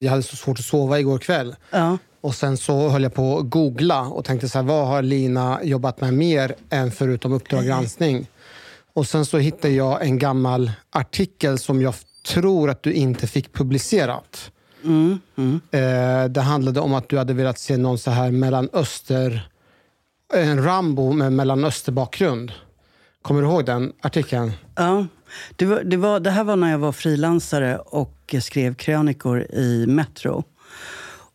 Jag hade så svårt att sova igår kväll. Ja. Och sen så höll jag på att googla och tänkte så här, vad har Lina jobbat med mer än förutom Uppdrag granskning? Och sen så hittade jag en gammal artikel som jag tror att du inte fick publicerat. Eh, det handlade om att du hade velat se någon så här mellanöster... En Rambo med mellanösterbakgrund. Kommer du ihåg den artikeln? Ja. Det, var, det, var, det här var när jag var frilansare och och skrev krönikor i Metro.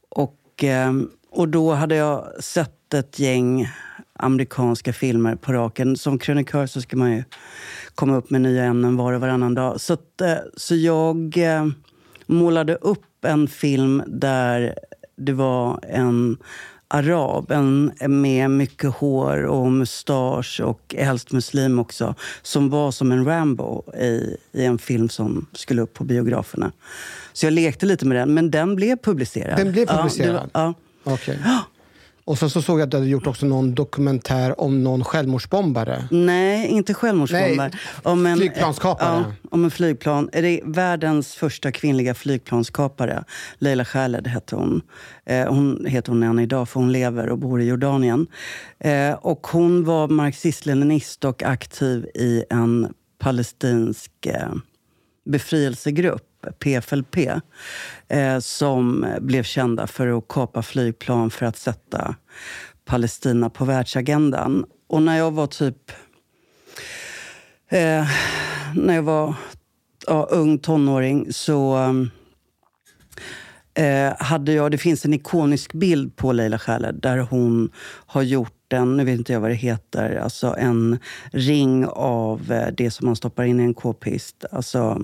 Och, ehm, och då hade jag sett ett gäng amerikanska filmer på raken. Som krönikör så ska man ju komma upp med nya ämnen var och varannan dag. Så, att, eh, så jag eh, målade upp en film där det var en arab en med mycket hår och mustasch och helst muslim också som var som en Rambo i, i en film som skulle upp på biograferna. Så jag lekte lite med den, men den blev publicerad. Den blev Ja, det publicerad? Ja, Okej. Och sen så såg jag att du hade gjort också någon dokumentär om någon självmordsbombare. Nej, inte självmordsbombare. Nej, Om en, flygplanskapare. Ja, om en flygplan. Är det världens första kvinnliga flygplanskapare. Leila Khaled hette hon. Eh, hon heter hon än idag, för hon lever och bor i Jordanien. Eh, och hon var marxist-leninist och aktiv i en palestinsk eh, befrielsegrupp, PFLP, eh, som blev kända för att kapa flygplan för att sätta Palestina på världsagendan. Och när jag var typ... Eh, när jag var ja, ung tonåring så eh, hade jag... Det finns en ikonisk bild på Leila Khaled där hon har gjort en, nu vet inte jag vad det heter, alltså en ring av eh, det som man stoppar in i en k-pist. Alltså,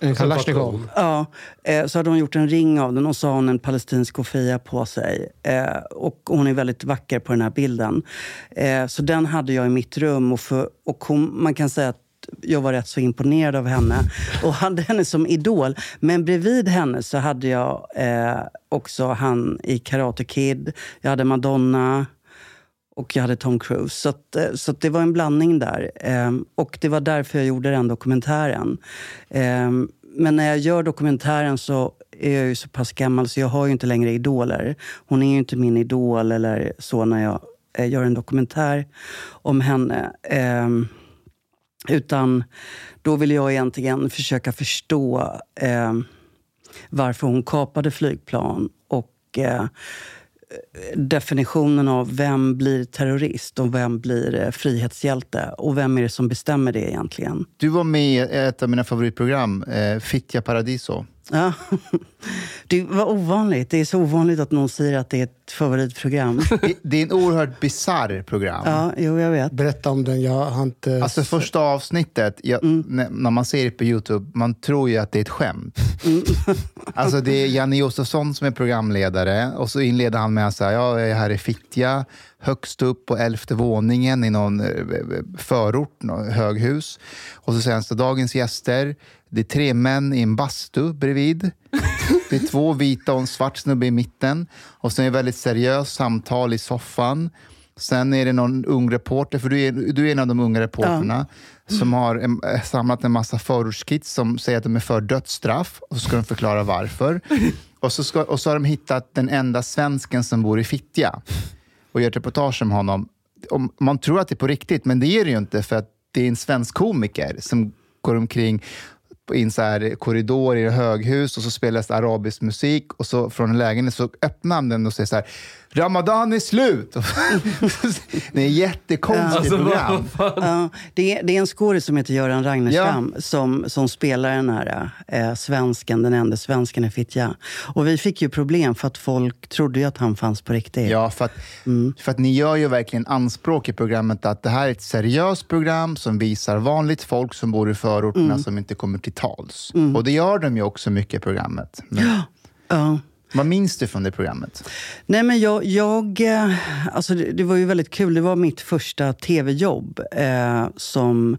en Kalashnikov. Ja, eh, så hade hon gjort en ring av den och så har hon en palestinsk kofia på sig. Eh, och hon är väldigt vacker på den här bilden. Eh, så den hade jag i mitt rum. Och, för, och hon, man kan säga att jag var rätt så imponerad av henne och hade henne som idol. Men bredvid henne så hade jag eh, också han i Karate Kid. Jag hade Madonna. Och jag hade Tom Cruise. Så, att, eh, så att det var en blandning där. Ehm, och det var därför jag gjorde den dokumentären. Ehm, men när jag gör dokumentären så är jag ju så pass gammal så jag har ju inte längre idoler. Hon är ju inte min idol eller så när jag eh, gör en dokumentär om henne. Ehm, utan då vill jag egentligen försöka förstå varför hon kapade flygplan och eh, definitionen av vem blir terrorist och vem blir eh, frihetshjälte. Och vem är det som bestämmer det egentligen? Du var med i ett av mina favoritprogram, eh, Fittja Paradiso. Ja. Det var ovanligt. Det är så ovanligt att någon säger att det är ett favoritprogram. Det- Det är en oerhört bisarr program. Ja, jo, jag vet. Berätta om den. Jag har inte... Alltså första avsnittet, jag, Mm. när, man ser det på Youtube, man tror ju att det är ett skämt. Mm. alltså det är Janne Josefsson som är programledare och så inleder han med att säga, ja, jag är här i Fittja, högst upp på elfte våningen i någon eh, förort, någon höghus. Och så säger han så dagens gäster, det är tre män i en bastu bredvid. Det är två vita och en svart snubbe i mitten. Och sen är det väldigt seriöst samtal i soffan. Sen är det någon ung reporter, för du är, du är en av de unga reporterna, som har en, samlat en massa förortskids som säger att de är för dödsstraff, och så ska de förklara varför. Och så, ska, och så har de hittat den enda svensken som bor i Fittja och gör ett reportage om honom. Om, man tror att det är på riktigt, men det är det ju inte, för att det är en svensk komiker som går omkring i en så här korridor i ett höghus och så spelas det arabisk musik och så från en lägenhet så öppnar han den och säger så här Ramadan är slut! det är ett jättekonstigt Alltså, program. Ja, det, är, det är en skådis som heter Göran Ragnerstam som, som spelar den här eh, svensken, den enda svensken i Fittja. Och vi fick ju problem för att folk trodde ju att han fanns på riktigt. Ja, för att, för att ni gör ju verkligen anspråk i programmet att det här är ett seriöst program som visar vanligt folk som bor i förorterna som inte kommer till tals. Och det gör de ju också mycket i programmet. Men, Ja. Vad minns du från det programmet? Nej, men jag... jag eh, alltså det, det var ju väldigt kul. Det var mitt första tv-jobb eh, som,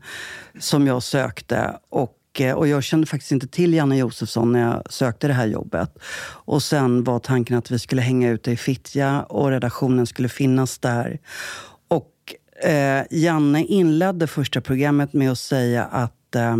som jag sökte. Och, eh, och jag kände faktiskt inte till Janne Josefsson när jag sökte det här jobbet. Och sen var tanken att vi skulle hänga ute i Fittja och redaktionen skulle finnas där. Och eh, Janne inledde första programmet med att säga att eh,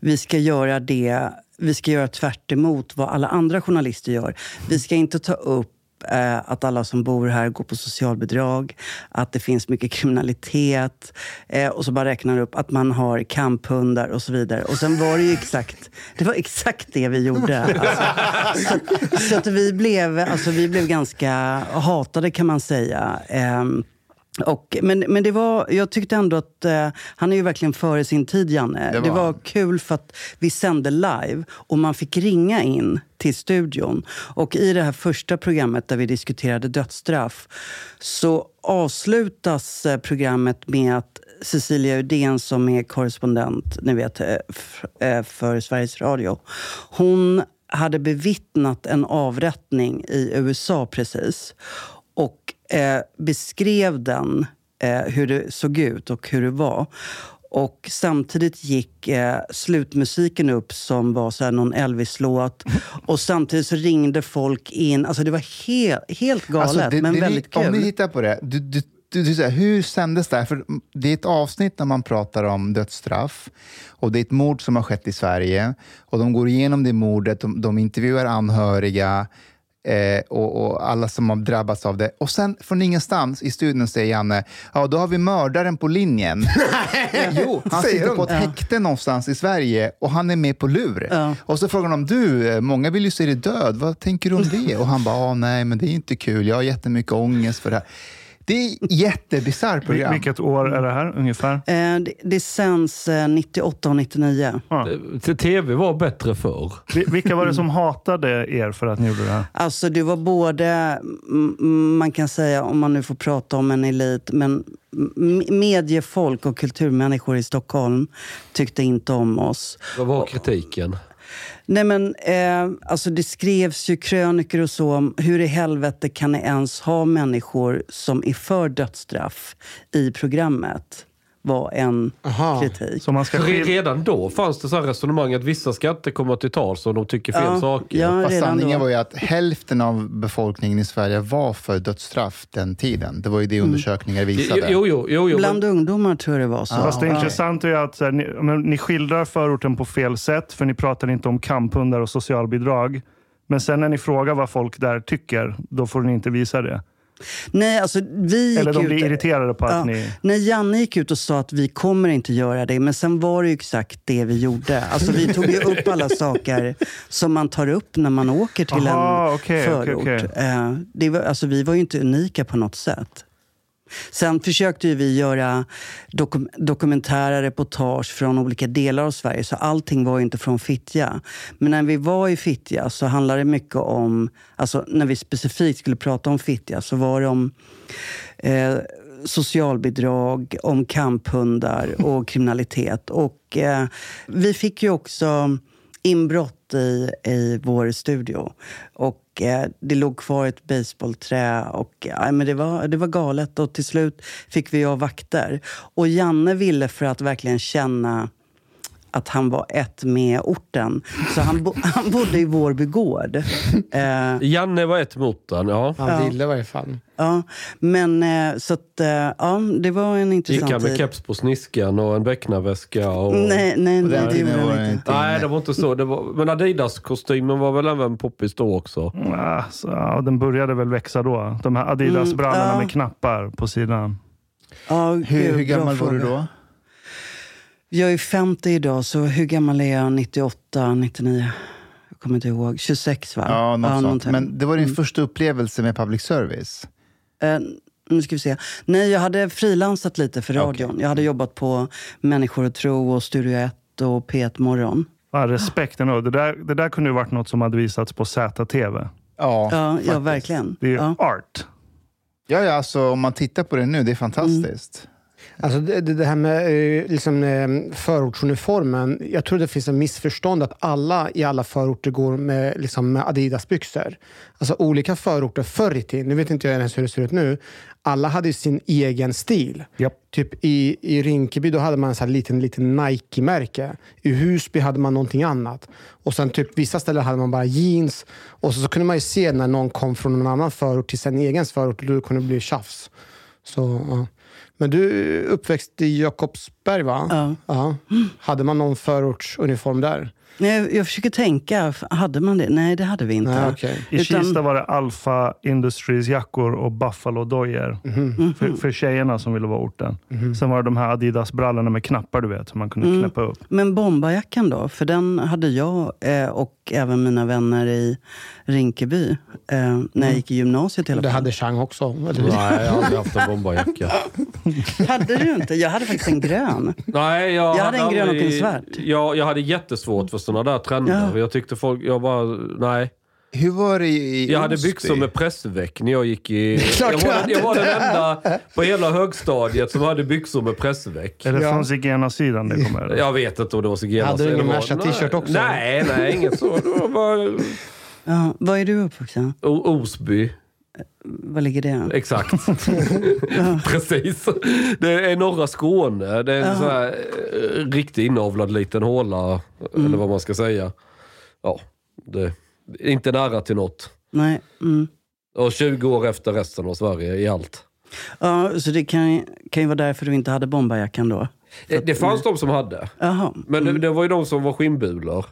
vi ska göra det, vi ska göra tvärt emot vad alla andra journalister gör. Vi ska inte ta upp eh, att alla som bor här går på socialbidrag, att det finns mycket kriminalitet eh, och så bara räknar upp att man har kamphundar och så vidare. Och sen var det ju exakt det, var exakt det vi gjorde. Alltså, så så att vi, blev, alltså, vi blev ganska hatade kan man säga. Ehm, och, men, men det var, jag tyckte ändå att eh, han är ju verkligen före sin tid, Janne. Det Det var var, han. kul för att vi sände live och man fick ringa in till studion. Och i det här första programmet där vi diskuterade dödsstraff så avslutas eh, programmet med att Cecilia Uddén som är korrespondent ni vet, eh, eh, för Sveriges Radio, hon hade bevittnat en avrättning i USA precis och eh, beskrev den, eh, hur det såg ut och hur det var. Och samtidigt gick eh, slutmusiken upp som var så här någon Elvis-låt. Och samtidigt så ringde folk in. Alltså det var helt, helt galet, Alltså, det- men det- väldigt kul. Om ni tittar på det, du, du, du, du, hur sändes det här? För det är ett avsnitt när man pratar om dödsstraff och det är ett mord som har skett i Sverige och de går igenom det mordet, de, de intervjuar anhöriga eh, och, och alla som har drabbats av det. Och sen från ingenstans i studion säger Janne, ja då har vi mördaren på linjen. jo, han sitter på ett häkte någonstans i Sverige och han är med på lur. Ja. Och så frågar de, du, eh, många vill ju se dig död, vad tänker du om det? Och han bara, nej men det är inte kul, jag har jättemycket ångest för det här. Det är ett jättebisarrt program. Vilket år är det här ungefär? Eh, det, det sänds eh, 98 och 99. Eh, TV var bättre förr. Vi- Vilka var det som hatade er för att ni gjorde det här? Alltså det var både, man kan säga, om man nu får prata om en elit, men mediefolk och kulturmänniskor i Stockholm tyckte inte om oss. Vad var kritiken? Nej men, eh, alltså det skrevs ju krönikor och så om hur i helvete kan ni ens ha människor som är för dödsstraff i programmet? Var en Aha. kritik. Så man ska Redan då fanns det så här resonemang att vissa ska inte komma till tals om de tycker fel Ja, saker. ja. Fast sanningen då. var ju att hälften av befolkningen i Sverige var för dödsstraff den tiden. Det var ju det undersökningar visade. Jo, jo, jo, jo, Bland men, ungdomar tror jag det var så. Fast det intressanta är att här, ni, men, ni skildrar förorten på fel sätt, för ni pratar inte om kamphundar och socialbidrag. Men sen när ni frågar vad folk där tycker, då får ni inte visa det. Nej, alltså vi Eller de ut... blir irriterade på att Ja. ni... När Janne gick ut och sa att vi kommer inte göra det, men sen var det ju exakt det vi gjorde. Alltså vi tog ju upp alla saker som man tar upp när man åker till Aha, en okej, förort. okej, okej. Eh, Det var, alltså, vi var ju inte unika på något sätt. Sen försökte ju vi göra dokum dokumentära reportage från olika delar av Sverige, så allting var ju inte från Fittja. Men när vi var i Fittja så handlade det mycket om, alltså när vi specifikt skulle prata om Fittja så var det om eh, socialbidrag, om kamphundar och kriminalitet. Och eh, vi fick ju också inbrott i, i vår studio. Och eh, det låg kvar ett baseballträ och eh, men det, var, det var galet. Och till slut fick vi ha vakter. Och Janne ville för att verkligen känna att han var ett med orten. Så han, bo, han bodde i Vårby gård. Eh, Janne var ett mot den, ja. Han ville i varje fall. ja, men eh, så att, eh, ja, det var en Gick intressant han med keps på sniskan och en becknarväska? Och... Nej, nej, nej, det gjorde var han inte. inte Nej, det var inte så. Det var... Men Adidas-kostymen var väl även poppis då också? Ah, så, ja, den började väl växa då. De här Adidas-brallorna Mm, ja. med knappar på sidan. Ja, Hur, hur gammal var du då? Jag är 50 idag, så hur gammal är jag? 98, 99? Jag kommer inte ihåg. 26 va? Ja, något sånt. någonting. Men det var din första upplevelse med public service? Eh, nu ska vi se. Nej, jag hade frilansat lite för radion. Jag hade jobbat på Människor och tro och Studio 1 och P1 Morgon. Ah, respekten. och Det där, det där kunde ju varit något som hade visats på ZTV. Ja, Ja, ja verkligen. Det är ju Ja. art. Ja, ja, alltså om man tittar på det nu, det är fantastiskt. Alltså det, det här med eh, liksom, eh, förortsuniformen. Jag tror det finns en missförstånd att alla i alla förorter går med, liksom, med Adidas-byxor. Alltså olika förorter förr i tiden, nu vet inte jag ens hur det ser ut nu. Alla hade sin egen stil. Japp. Typ i, i Rinkeby då hade man en sån här liten, liten Nike-märke. I Husby hade man någonting annat. Och sen typ vissa ställen hade man bara jeans. Och så, så kunde man ju se när någon kom från en annan förort till sin egen förort. Då kunde det bli tjafs. Så, ja. Men du uppväxt i Jakobsberg, va? Ja. Ja. Hade man någon förortsuniform där? Nej, jag försöker tänka, hade man det? Nej, det hade vi inte. Nej, okej. I Utan- Kista var det Alpha Industries jackor och Buffalo-dojor. Mhm. För, för tjejerna som ville vara orten. Sen var det de här Adidas-brallorna med knappar du vet, som man kunde Mm. knäppa upp. Men bombarjackan då? För den hade jag eh, och även mina vänner i Rinkeby eh, när jag gick i gymnasiet alla Det fall. hade Chang också. Eller? Nej, jag har aldrig haft en bombarjacka. Hade du inte? Jag hade faktiskt en grön. Nej, jag, Jag hade en grön och en svart. Jag, jag hade jättesvårt för sådana där trender. Ja. Jag tyckte folk... Jag bara... Nej. Hur var det i, i Jag hade Osby? byxor med pressväck när jag gick i... Klart Jag var, jag var den enda på hela högstadiet som hade byxor med pressväck. Är det Ja. från zigenarsidan det kommer? Jag vet inte om det var zigenare. Hade du ingen. Merca Nej. t-shirt också? Nej, nej, inget så. Det var bara Ja, var är du uppvuxen? Osby. Var ligger det? Exakt. Precis. Det är norra Skåne. Det är en sån här eh, riktigt inavlad liten håla. Eller vad man ska säga. Ja, det är inte nära till något. Nej. Mm. Och 20 år efter resten av Sverige i allt. Ja, så det kan, kan ju vara därför du inte hade bombarjackan då? Det, det fanns de som hade. Jaha. Men det, det var ju de som var skinnbulor.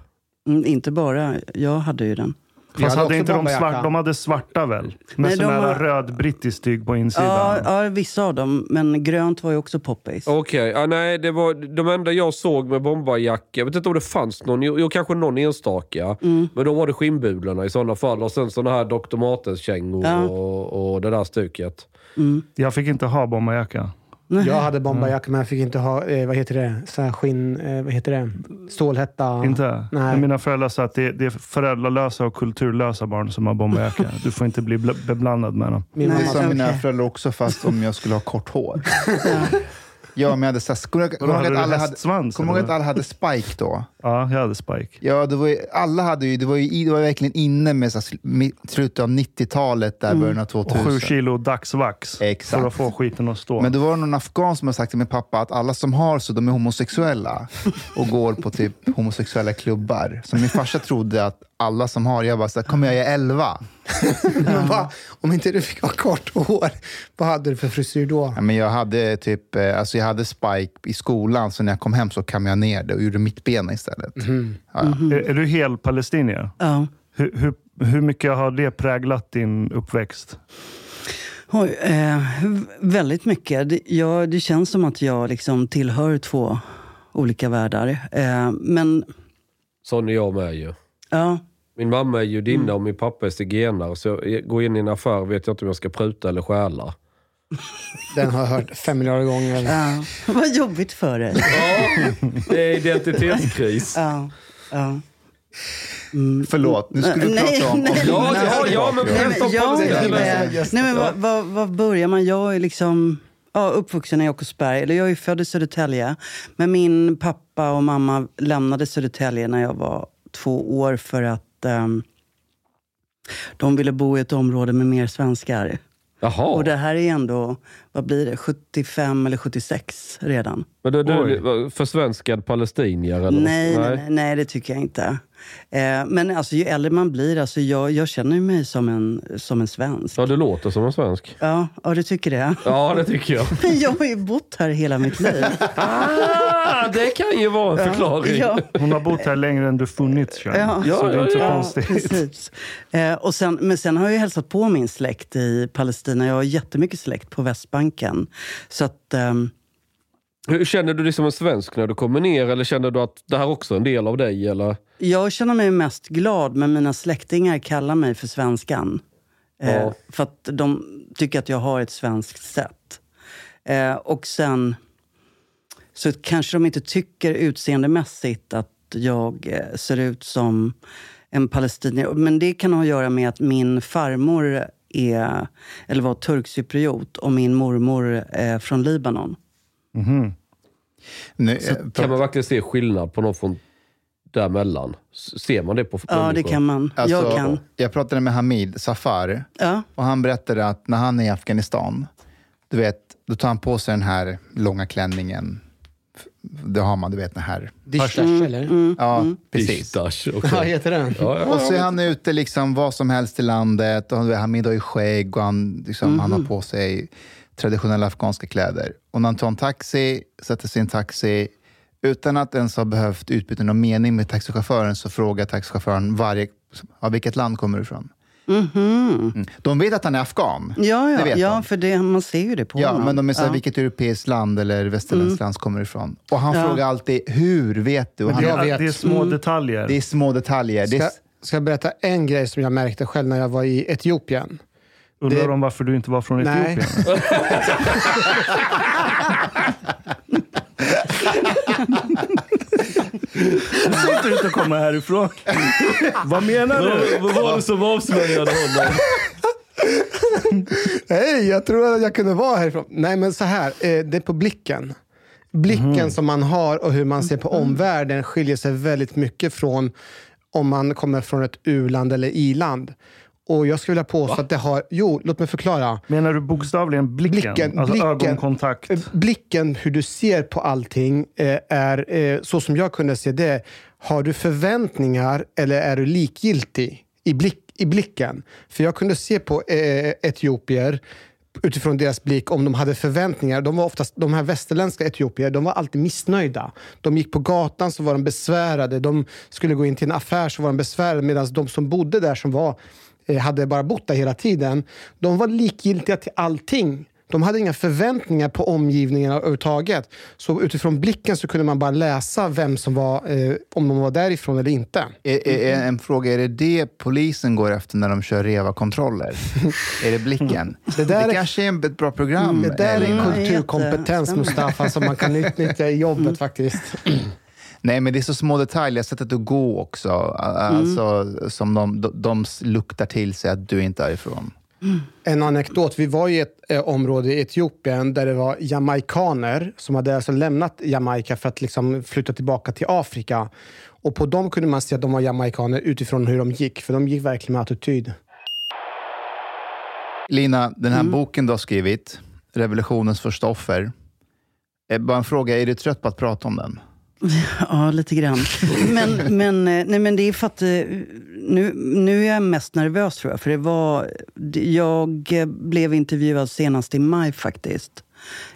Mm, inte bara. Jag hade ju den. Fast hade hade inte de, bombarjacka. svart, de hade svarta väl? Med Nej, sån de här har- röd brittisk tyg på insidan. Ja, ja, vissa av dem. Men grönt var ju också poppis. Okej, ja, nej det var de enda jag såg med bombarjacka. Jag vet inte om det fanns någon, jo, kanske någon enstaka. Men då var det skinnbulorna i sådana fall. Och sen såna här Dr. Martens-kängor Ja. och, och det där stuket. Jag fick inte ha bombarjacka. Jag hade bombarjacka, men jag fick inte ha, eh, vad heter det, så här skinn, eh, vad heter det, stålhätta. Inte? Nej. Mina föräldrar sa att det, det är föräldralösa och kulturlösa barn som har bombarjacka. Du får inte bli bl- beblandad med dem. Min Nej. Det mamma sa mina Okej. föräldrar också, fast om jag skulle ha kort hår. Ja, men jag hade här, kommer du ihåg hade att alla hade, eller? att alla hade spike då? Ja, jag hade spike. Ja, det var ju, alla hade ju, det var ju det var verkligen inne med mi- slutet av 90-talet, där början av Och 2000. sju kilo dagsvax Exakt. för att få skiten att stå. Men då var det någon afghan som har sagt till min pappa att alla som har så, de är homosexuella och går på typ homosexuella klubbar. Så min farsa trodde att alla som har, jag bara så här, kommer jag är 11? Men vad- om inte du fick ha kort hår, vad hade du för frisyr då? Ja, men jag hade typ, eh, alltså jag hade spike i skolan, så när jag kom hem så kam jag ner det och gjorde mittbena istället. Ja, ja. är, är du hel palestinier? Ja. Hur, hur, hur mycket har det präglat din uppväxt? Oj, eh, väldigt mycket. Det, ja, det känns som att jag liksom tillhör två olika världar. Eh, men Sån är jag med ju. ja, Min mamma är judinna och min pappa är zigenare. Så jag går in i en affär vet jag inte om jag ska pruta eller stjäla. Den har jag hört fem miljarder gånger. ja. vad jobbigt för dig. Ja, det är identitetskris. Ja, ja. Förlåt, nu skulle du Nej, prata om... nej, om Ja, ja, ja, men men, Stopp, jag, nej, men, nej, men vad, vad, vad börjar man? Jag är liksom ja, uppvuxen i Jakobsberg. Eller jag är född i Södertälje. Men min pappa och mamma lämnade Södertälje när jag var två år för att ehm, de ville bo i ett område med mer svenskar. Jaha. Och det här är ändå vad blir det, 75 eller 76 redan. Men du, du försvenskad palestinier? Eller? Nej, nej, nej, nej, det tycker jag inte. Eh, men alltså, ju äldre man blir, alltså, jag, jag känner mig som en, som en svensk. Ja, du låter som en svensk. Ja, ja, du tycker det? Ja, det tycker jag. Men jag har ju bott här hela mitt liv. Ah, det kan ju vara en förklaring. Ja, Hon har bott här längre än du funnits. Ja. Så det är inte så Ja, ja, konstigt. precis. Eh, och sen, men sen har jag ju hälsat på min släkt i Palestina. Jag har jättemycket släkt på Västbanken. Så att... ehm, Hur Känner du dig som en svensk när du kommer ner eller känner du att det här också är en del av dig? Eller? Jag känner mig mest glad, men mina släktingar kallar mig för svenskan. Eh, Ja. För att de tycker att jag har ett svenskt sätt. Eh, och sen så kanske de inte tycker utseendemässigt att jag eh, ser ut som en palestinier. Men det kan ha att göra med att min farmor är, eller var turkcypriot och min mormor är från Libanon. Nu, eh, Kan man verkligen se skillnad på någon från däremellan? Ser man det på Ja, det människor? kan man. alltså, jag kan. jag pratade med Hamid Safar Ja. och han berättade att när han är i Afghanistan, du vet, då tar han på sig den här långa klänningen. Det har man, du vet, den här. Dishdash, eller? Mm. Ja, precis. Ishtash, okej. Ja, heter den? Ja, ja, Och så är han ute liksom vad som helst i landet. Och Hamid har ju skägg och han, liksom, han har på sig traditionella afghanska kläder. Och när han tar en taxi, sätter sig i en taxi, utan att ens ha behövt utbyta någon mening med taxichauffören så frågar taxichauffören varje, ja, vilket land kommer du ifrån? Mm. De vet att han är afghan. Ja, Det ja, vet ja de. för det, man ser ju det på Ja, honom. men de är såhär, Ja. vilket europeiskt land eller västerländskt land kommer du ifrån? Och han Ja. frågar alltid, hur vet du? Och Men han, det, Jag är, vet. det är små Mm. detaljer. det är små detaljer. Det är, Ska, ska jag berätta en grej som jag märkte själv när jag var i Etiopien? Undrar det- om varför du inte var från Nej. Etiopien. Du ser inte ut att komma härifrån. Vad menar du? Vad var det som avslöjade honom? Hej, jag tror att jag kunde vara härifrån. Nej, men så här. Eh, det är på blicken. Blicken som man har och hur man ser på omvärlden skiljer sig väldigt mycket från om man kommer från ett u-land eller i-land. Och jag skulle vilja påstå att det har... Jo, låt mig förklara. Menar du bokstavligen blicken? Blicken, alltså blicken. ögonkontakt? Eh, Blicken, hur du ser på allting, eh, är eh, så som jag kunde se det. Har du förväntningar eller är du likgiltig i, blick, i blicken? För jag kunde se på eh, etiopier utifrån deras blick om de hade förväntningar. De, var oftast, de här västerländska etiopier de var alltid missnöjda. De gick på gatan så var de besvärade. De skulle gå in till en affär så var de besvärade. Medan de som bodde där som var hade bara bott där hela tiden. De var likgiltiga till allting. De hade inga förväntningar på omgivningen överhuvudtaget. Så utifrån blicken så kunde man bara läsa vem som var, eh, om de var därifrån eller inte. Är, är en fråga, är det det polisen går efter när de kör REVA-kontroller? är det blicken? Det, där är- kanske är ett bra program. Det där är en Mm, kulturkompetens, Mustafa, som man kan utnyttja i jobbet faktiskt. Nej, men det är så små detaljer. Sättet att gå också. Alltså, som de, de, de luktar till sig att du inte är ifrån. En anekdot. Vi var i ett eh, område i Etiopien där det var jamaikaner som hade alltså lämnat Jamaica för att liksom flytta tillbaka till Afrika. Och på dem kunde man se att de var jamaikaner utifrån hur de gick, för de gick verkligen med attityd. Lina, den här boken du har skrivit, Revolutionens första offer. Bara en fråga, är du trött på att prata om den? Ja, lite grann. Men, men, eh, nej, men det är för att eh, nu, nu är jag mest nervös tror jag. För det var, jag blev intervjuad senast i maj faktiskt.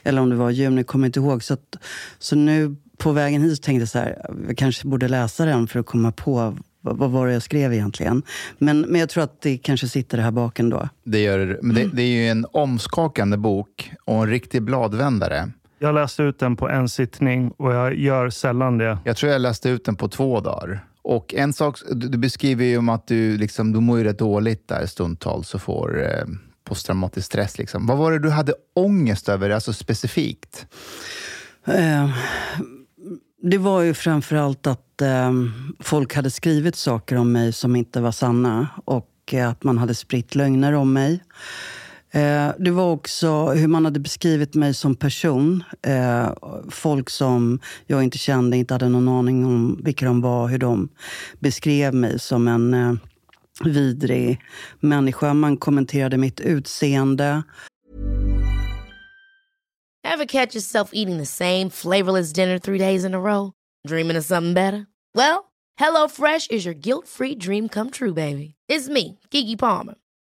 Eller om det var juni, kommer inte ihåg. Så, att, så nu på vägen hit tänkte jag så här, jag kanske borde läsa den för att komma på vad, vad var det jag skrev egentligen. Men, men jag tror att det kanske sitter här bak ändå. Det, gör, men det, det är ju en omskakande bok och en riktig bladvändare. Jag läste ut den på en sittning och jag gör sällan det. Jag tror jag läste ut den på två dagar. Och en sak, du, beskriver ju om att du, liksom, du mår ju rätt dåligt där stundtals och får eh, posttraumatisk stress. Liksom. Vad var det du hade ångest över, alltså specifikt? Eh, det var ju framförallt att eh, folk hade skrivit saker om mig som inte var sanna och eh, att man hade spritt lögner om mig. Eh, det var också hur man hade beskrivit mig som person. Eh, folk som jag inte kände, inte hade någon aning om vilka de var, hur de beskrev mig som en eh, vidrig människa. Man kommenterade mitt utseende. Have catch yourself eating the same flavorless dinner three days in a row? Dreaming of something better? Well, hello Fresh is your guilt-free dream come true, baby. It's me, Gigi Palmer.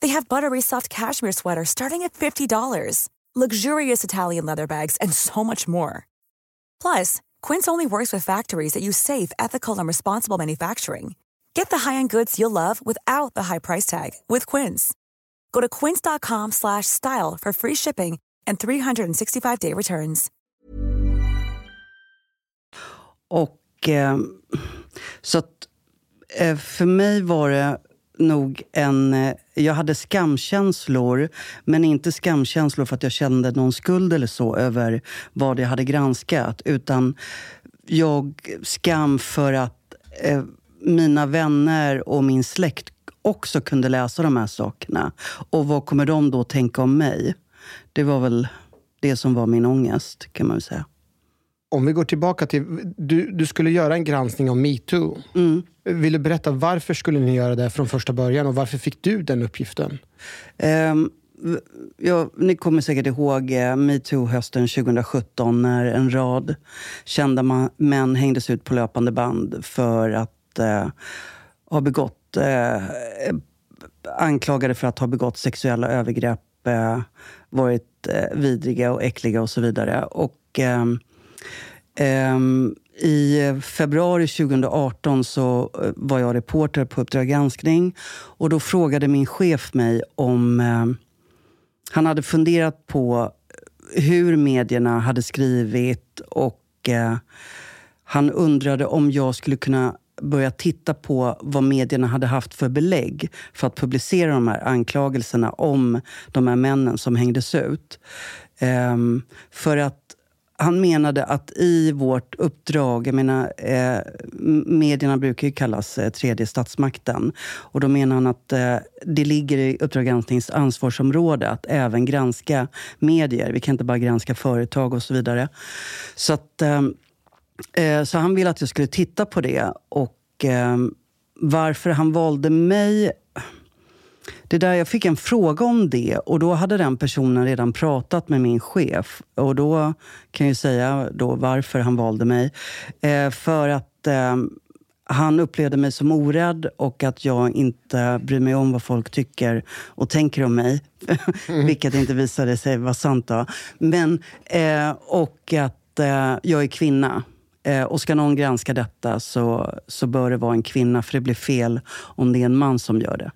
They have buttery soft cashmere sweaters starting at $50, luxurious Italian leather bags, and so much more. Plus, Quince only works with factories that use safe, ethical, and responsible manufacturing. Get the high-end goods you'll love without the high price tag with Quince. Go to quince.com slash style for free shipping and 365-day returns. Och eh, så att eh, för mig var det nog en... Eh, jag hade skamkänslor, men inte skamkänslor för att jag kände någon skuld eller så över vad jag hade granskat. Utan jag skam för att eh, mina vänner och min släkt också kunde läsa de här sakerna. Och vad kommer de då tänka om mig? Det var väl det som var min ångest, kan man väl säga. Om vi går tillbaka till... Du, du skulle göra en granskning om metoo. Mm. Vill du berätta varför skulle ni göra det från första början och varför fick du den uppgiften? Um, ja, ni kommer säkert ihåg eh, metoo hösten 2017 när en rad kända män hängdes ut på löpande band för att eh, ha begått... Eh, anklagade för att ha begått sexuella övergrepp, eh, varit vidriga och äckliga och så vidare. Och... ehm, Ehm, i februari 2018 så eh, var jag reporter på Uppdrag granskning. Och då frågade min chef mig om eh, han hade funderat på hur medierna hade skrivit och eh, han undrade om jag skulle kunna börja titta på vad medierna hade haft för belägg för att publicera de här anklagelserna om de här männen som hängdes ut. Ehm, för att han menade att i vårt uppdrag, jag menar, eh, medierna brukar ju kallas eh, tredje statsmakten. Och då menar han att eh, det ligger i Uppdrag gransknings ansvarsområde att även granska medier. Vi kan inte bara granska företag och så vidare. Så, att, eh, eh så han ville att jag skulle titta på det. Och eh, varför han valde mig det där, jag fick en fråga om det och då hade den personen redan pratat med min chef. Och då kan jag säga då varför han valde mig. Eh, för att eh, han upplevde mig som orädd och att jag inte bryr mig om vad folk tycker och tänker om mig. Mm. Vilket inte visade sig vara sant då. Men, eh, och att eh, jag är kvinna. Eh, och ska någon granska detta så, så bör det vara en kvinna, för det blir fel om det är en man som gör det.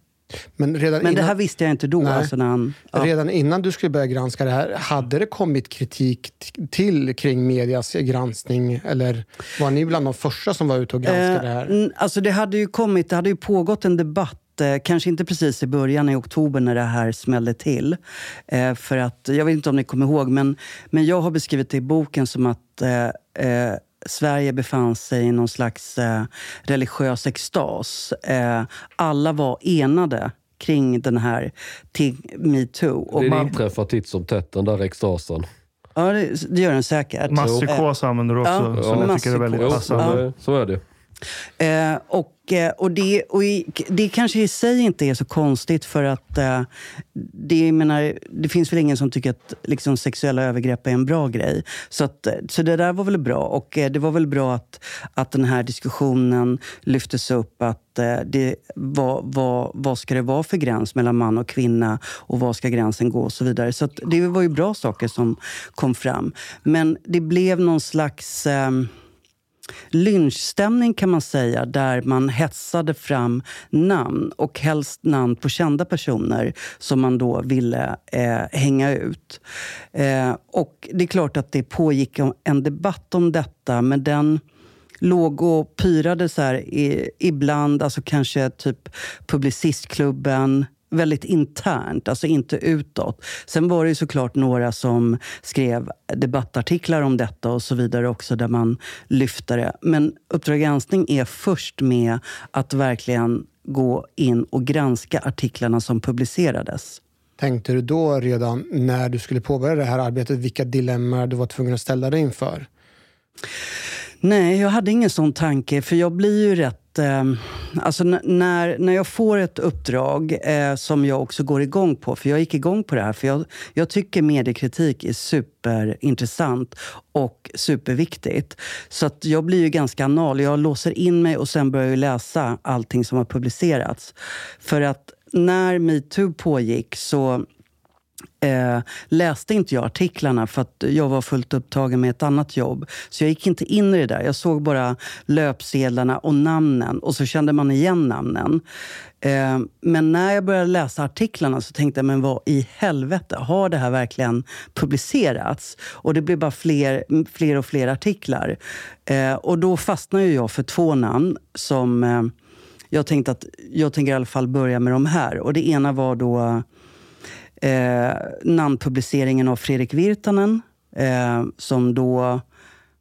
Men, redan Men innan, det här visste jag inte då. Alltså när han, ja. Redan innan du skulle börja granska det här, hade det kommit kritik till kring medias granskning? Eller var ni bland de första som var ute och granskade det här? Eh, alltså det hade ju kommit, det hade ju pågått en debatt eh, Kanske inte precis i början, i oktober, när det här smällde till. Eh, för att, jag vet inte om ni kommer ihåg, men, men jag har beskrivit det i boken som att eh, eh Sverige befann sig i någon slags eh, religiös extas. Eh, alla var enade kring den här metoo. Det man... inträffar titt som tätt, den där extasen. Ja, det, det gör den säkert. Masspsykos använder du också, ja, så ja, jag tycker det är väldigt passande. Ja. Så är det. Eh, och, eh, och, det, och det kanske i sig inte är så konstigt för att eh, det, menar, det finns väl ingen som tycker att liksom, sexuella övergrepp är en bra grej. Så, att, eh, så det där var väl bra. Och eh, det var väl bra att, att den här diskussionen lyftes upp. Att eh, det, vad, vad, vad ska det vara för gräns mellan man och kvinna? Och var ska gränsen gå? och så vidare. Så det var ju bra saker som kom fram. Men det blev någon slags... Ehm, Lynchstämning kan man säga, där man hetsade fram namn och helst namn på kända personer som man då ville eh, hänga ut. Eh, och det är klart att det pågick en debatt om detta, men den låg och pyrade så här i, ibland, alltså kanske typ Publicistklubben väldigt internt, alltså inte utåt. Sen var det ju såklart några som skrev debattartiklar om detta och så vidare också, där man lyfte det. Men Uppdrag granskning är först med att verkligen gå in och granska artiklarna som publicerades. Tänkte du då redan när du skulle påbörja det här arbetet vilka dilemman du var tvungen att ställa dig inför? Nej, jag hade ingen sån tanke. För jag blir ju rätt... Eh, alltså när, när jag får ett uppdrag eh, som jag också går igång på, för jag gick igång på det här, för jag, jag tycker mediekritik är superintressant och superviktigt. Så att jag blir ju ganska anal. Jag låser in mig och sen börjar jag läsa allting som har publicerats. För att när metoo pågick så eh, läste inte jag artiklarna för att jag var fullt upptagen med ett annat jobb. Så jag gick inte in i det där. Jag såg bara löpsedlarna och namnen och så kände man igen namnen. Eh, men när jag började läsa artiklarna så tänkte jag, men vad i helvete, har det här verkligen publicerats? Och det blev bara fler, fler och fler artiklar. Eh, och då fastnade jag för två namn som eh, jag tänkte att jag tänker i alla fall börja med de här. Och det ena var då eh, namnpubliceringen av Fredrik Virtanen eh, som då,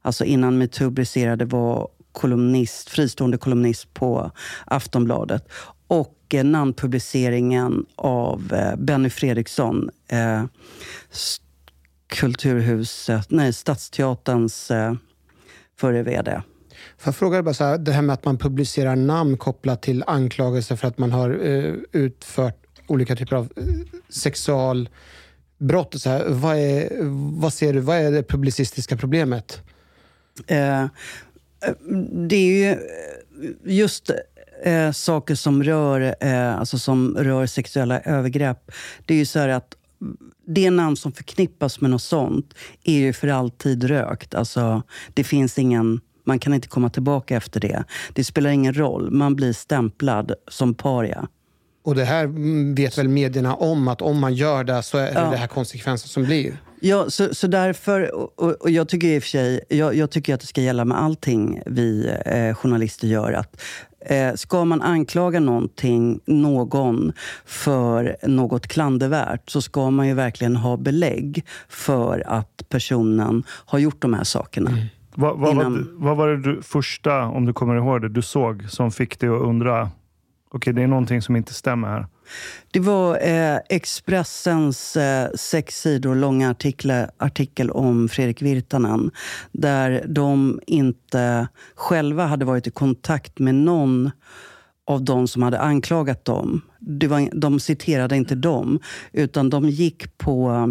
alltså innan metoo briserade, var kolumnist, fristående kolumnist på Aftonbladet. Och eh, namnpubliceringen av eh, Benny Fredriksson, eh, Kulturhuset, nej, Stadsteaterns eh, förre VD. Får jag fråga dig bara så här, det här med att man publicerar namn kopplat till anklagelser för att man har eh, utfört olika typer av eh, sexualbrott. Så här, vad, är, vad ser du, vad är det publicistiska problemet? Eh, eh det är ju eh, just eh, saker som rör, eh, alltså som rör sexuella övergrepp. Det är ju så här att det namn som förknippas med något sånt är ju för alltid rökt. Alltså, det finns ingen... Man kan inte komma tillbaka efter det. Det spelar ingen roll. Man blir stämplad som paria. Och det här vet väl medierna om, att om man gör det så är det ja. det här konsekvensen som blir? Ja, så, så därför, och, och jag tycker i och för sig, jag, jag, tycker att det ska gälla med allting vi eh, journalister gör. Att, eh, ska man anklaga någonting, någon för något klandervärt så ska man ju verkligen ha belägg för att personen har gjort de här sakerna. Mm. Vad, vad, Innan... vad, vad, var det du, första, om du kommer ihåg det, du såg som fick dig att undra Okej, det är någonting som inte stämmer här. Det var eh, Expressens eh, sex sidor långa artikel, artikel om Fredrik Virtanen. Där de inte själva hade varit i kontakt med någon av de som hade anklagat dem. Det var, de citerade inte dem, utan de gick på eh,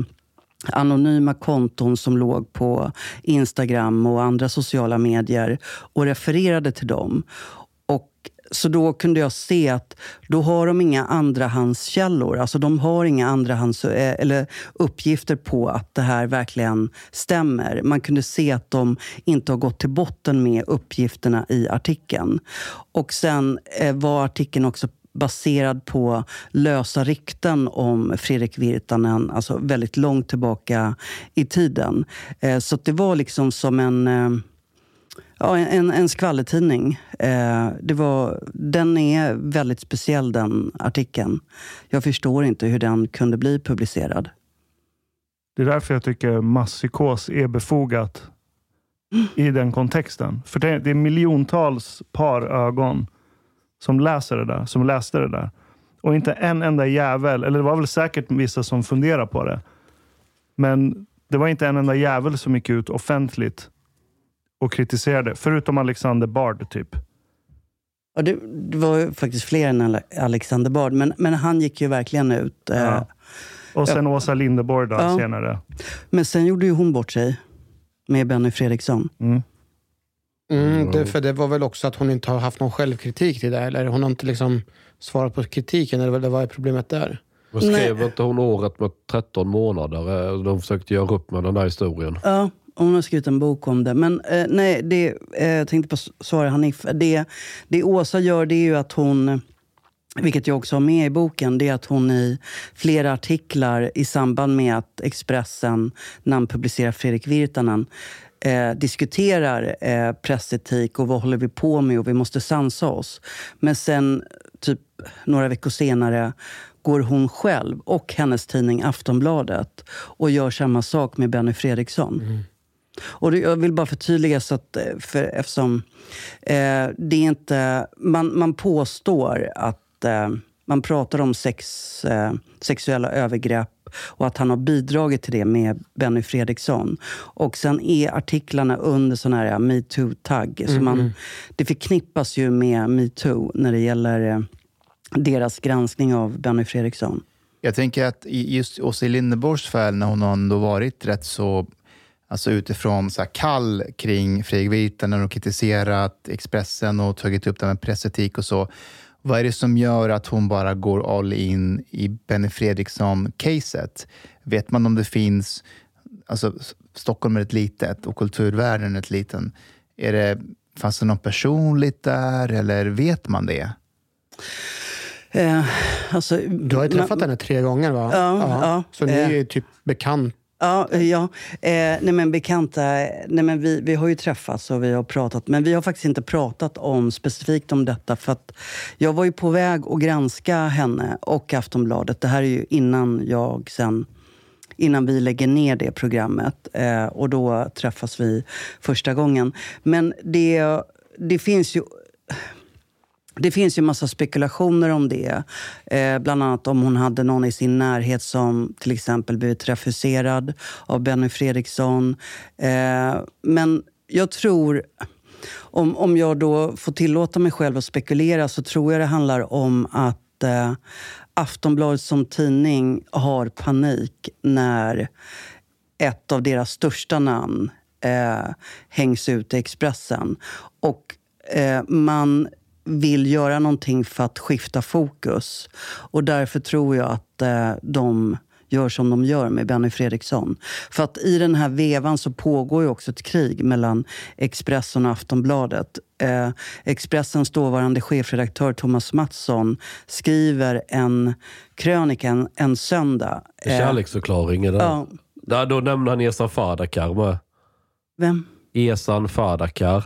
anonyma konton som låg på Instagram och andra sociala medier och refererade till dem. Så då kunde jag se att då har de inga andrahandskällor. Alltså de har inga andrahands, eh, eller uppgifter på att det här verkligen stämmer. Man kunde se att de inte har gått till botten med uppgifterna i artikeln. Och sen eh, var artikeln också baserad på lösa rykten om Fredrik Virtanen, alltså väldigt långt tillbaka i tiden. Eh, så det var liksom som en Ja, en, en skvallertidning. Eh, det var, den är väldigt speciell, den artikeln. Jag förstår inte hur den kunde bli publicerad. Det är därför jag tycker masspsykos är befogat mm. i den kontexten. För det, det, är miljontals par ögon som läser det där, som läste det där. Och inte en enda jävel, eller det var väl säkert vissa som funderade på det. Men det var inte en enda jävel som gick ut offentligt och kritiserade. Förutom Alexander Bard, typ. Ja, det, det var faktiskt fler än Alexander Bard, men, men han gick ju verkligen ut. Eh, ja. Och sen ja. Åsa Linderborg då, ja. senare. Men sen gjorde ju hon bort sig med Benny Fredriksson. Mm. Mm, det, för det var väl också att hon inte har haft någon självkritik till det? Eller hon har inte liksom svarat på kritiken? Eller vad är problemet där? Men skrev Nej. inte hon året med 13 månader? Eh, de försökte göra upp med den där historien. Ja, hon har skrivit en bok om det. Men eh, nej, det, eh, jag tänkte på svara Hanif. Det, det Åsa gör det är ju att hon, vilket jag också har med i boken, det är att hon i flera artiklar i samband med att Expressen namnpublicerar Fredrik Virtanen eh, diskuterar eh, pressetik och vad håller vi på med och vi måste sansa oss. Men sen, typ några veckor senare går hon själv och hennes tidning Aftonbladet och gör samma sak med Benny Fredriksson. Mm. Och jag vill bara förtydliga, så att, eh, för, eftersom eh, det inte... Man, man påstår att eh, man pratar om sex, eh, sexuella övergrepp och att han har bidragit till det med Benny Fredriksson. Och sen är artiklarna under sån här metoo-tagg. Så man, det förknippas ju med metoo när det gäller eh, deras granskning av Benny Fredriksson. Jag tänker att just Åsa Linderborgs fall, när hon har ändå varit rätt så Alltså utifrån så här kall kring Fredrik Virtanen och kritiserat Expressen och tagit upp det med pressetik och så. Vad är det som gör att hon bara går all in i Benny Fredriksson-caset? Vet man om det finns... Alltså, Stockholm är ett litet och kulturvärlden är ett liten. Är det, fanns det något personligt där eller vet man det? Eh, alltså, Du har ju träffat henne tre gånger va? Ja, ja. Så ni är Eh. ju typ bekant. Ja, ja. Eh, nej men bekanta, nej men vi, vi har ju träffats och vi har pratat, men vi har faktiskt inte pratat om specifikt om detta för att jag var ju på väg att granska henne och Aftonbladet. Det här är ju innan jag sen innan vi lägger ner det programmet. Eh, och då träffas vi första gången. Men det, det finns ju det finns ju massa spekulationer om det. Eh, bland annat om hon hade någon i sin närhet som till exempel blivit refuserad av Benny Fredriksson. Eh, men jag tror, om, om jag då får tillåta mig själv att spekulera så tror jag det handlar om att eh, Aftonbladet som tidning har panik när ett av deras största namn eh, hängs ut i Expressen. Och eh, man vill göra någonting för att skifta fokus. Och därför tror jag att eh, de gör som de gör med Benny Fredriksson. För att i den här vevan så pågår ju också ett krig mellan Expressen och Aftonbladet. Eh, Expressens dåvarande chefredaktör Thomas Mattsson skriver en krönika en, en söndag. Eh, kärleksförklaring är det. ja, Där, då nämner han Esan Fadakar med. vem? Esan Fadakar.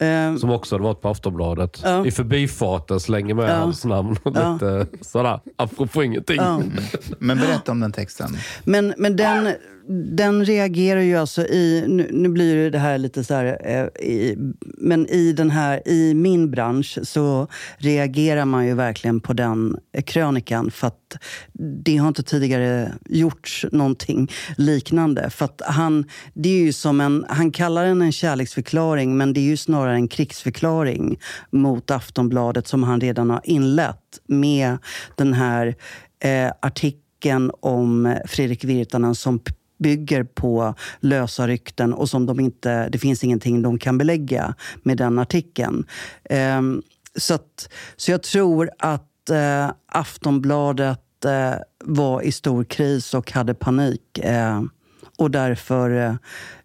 Eh, Som också hade varit på Aftonbladet. Ja. I förbifarten slänger med Ja. hans namn. Och Ja. lite sådär, apropå ingenting. Men berätta om den texten. Men, men den, den reagerar ju alltså i... Nu, nu blir ju det här lite så här... Eh, i, men i, den här, i min bransch så reagerar man ju verkligen på den krönikan. För att det har inte tidigare gjorts någonting liknande. För att han, det är ju som en, han kallar den en kärleksförklaring men det är ju snarare en krigsförklaring mot Aftonbladet som han redan har inlett med den här eh, artikeln om Fredrik Virtanen som bygger på lösa rykten och som de inte, det finns ingenting de kan belägga med den artikeln. Ehm, så, att, så jag tror att eh, Aftonbladet eh, var i stor kris och hade panik. Eh, och därför eh,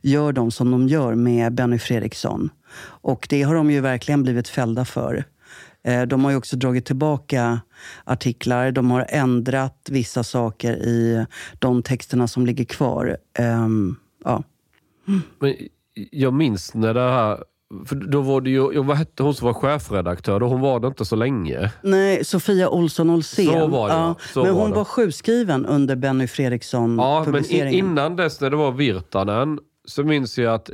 gör de som de gör med Benny Fredriksson. Och det har de ju verkligen blivit fällda för. Eh, De har ju också dragit tillbaka artiklar. De har ändrat vissa saker i de texterna som ligger kvar. Ehm, ja. Men jag minns när det här... För då var det ju, jag, vad hette hon som var chefredaktör? Då hon var det inte så länge. Nej, Sofia Olsson Olsén. Så var det, ja. Så men var hon det. var sjukskriven under Benny Ja, men Fredriksson-publiceringen. innan dess när det var Virtanen så minns jag att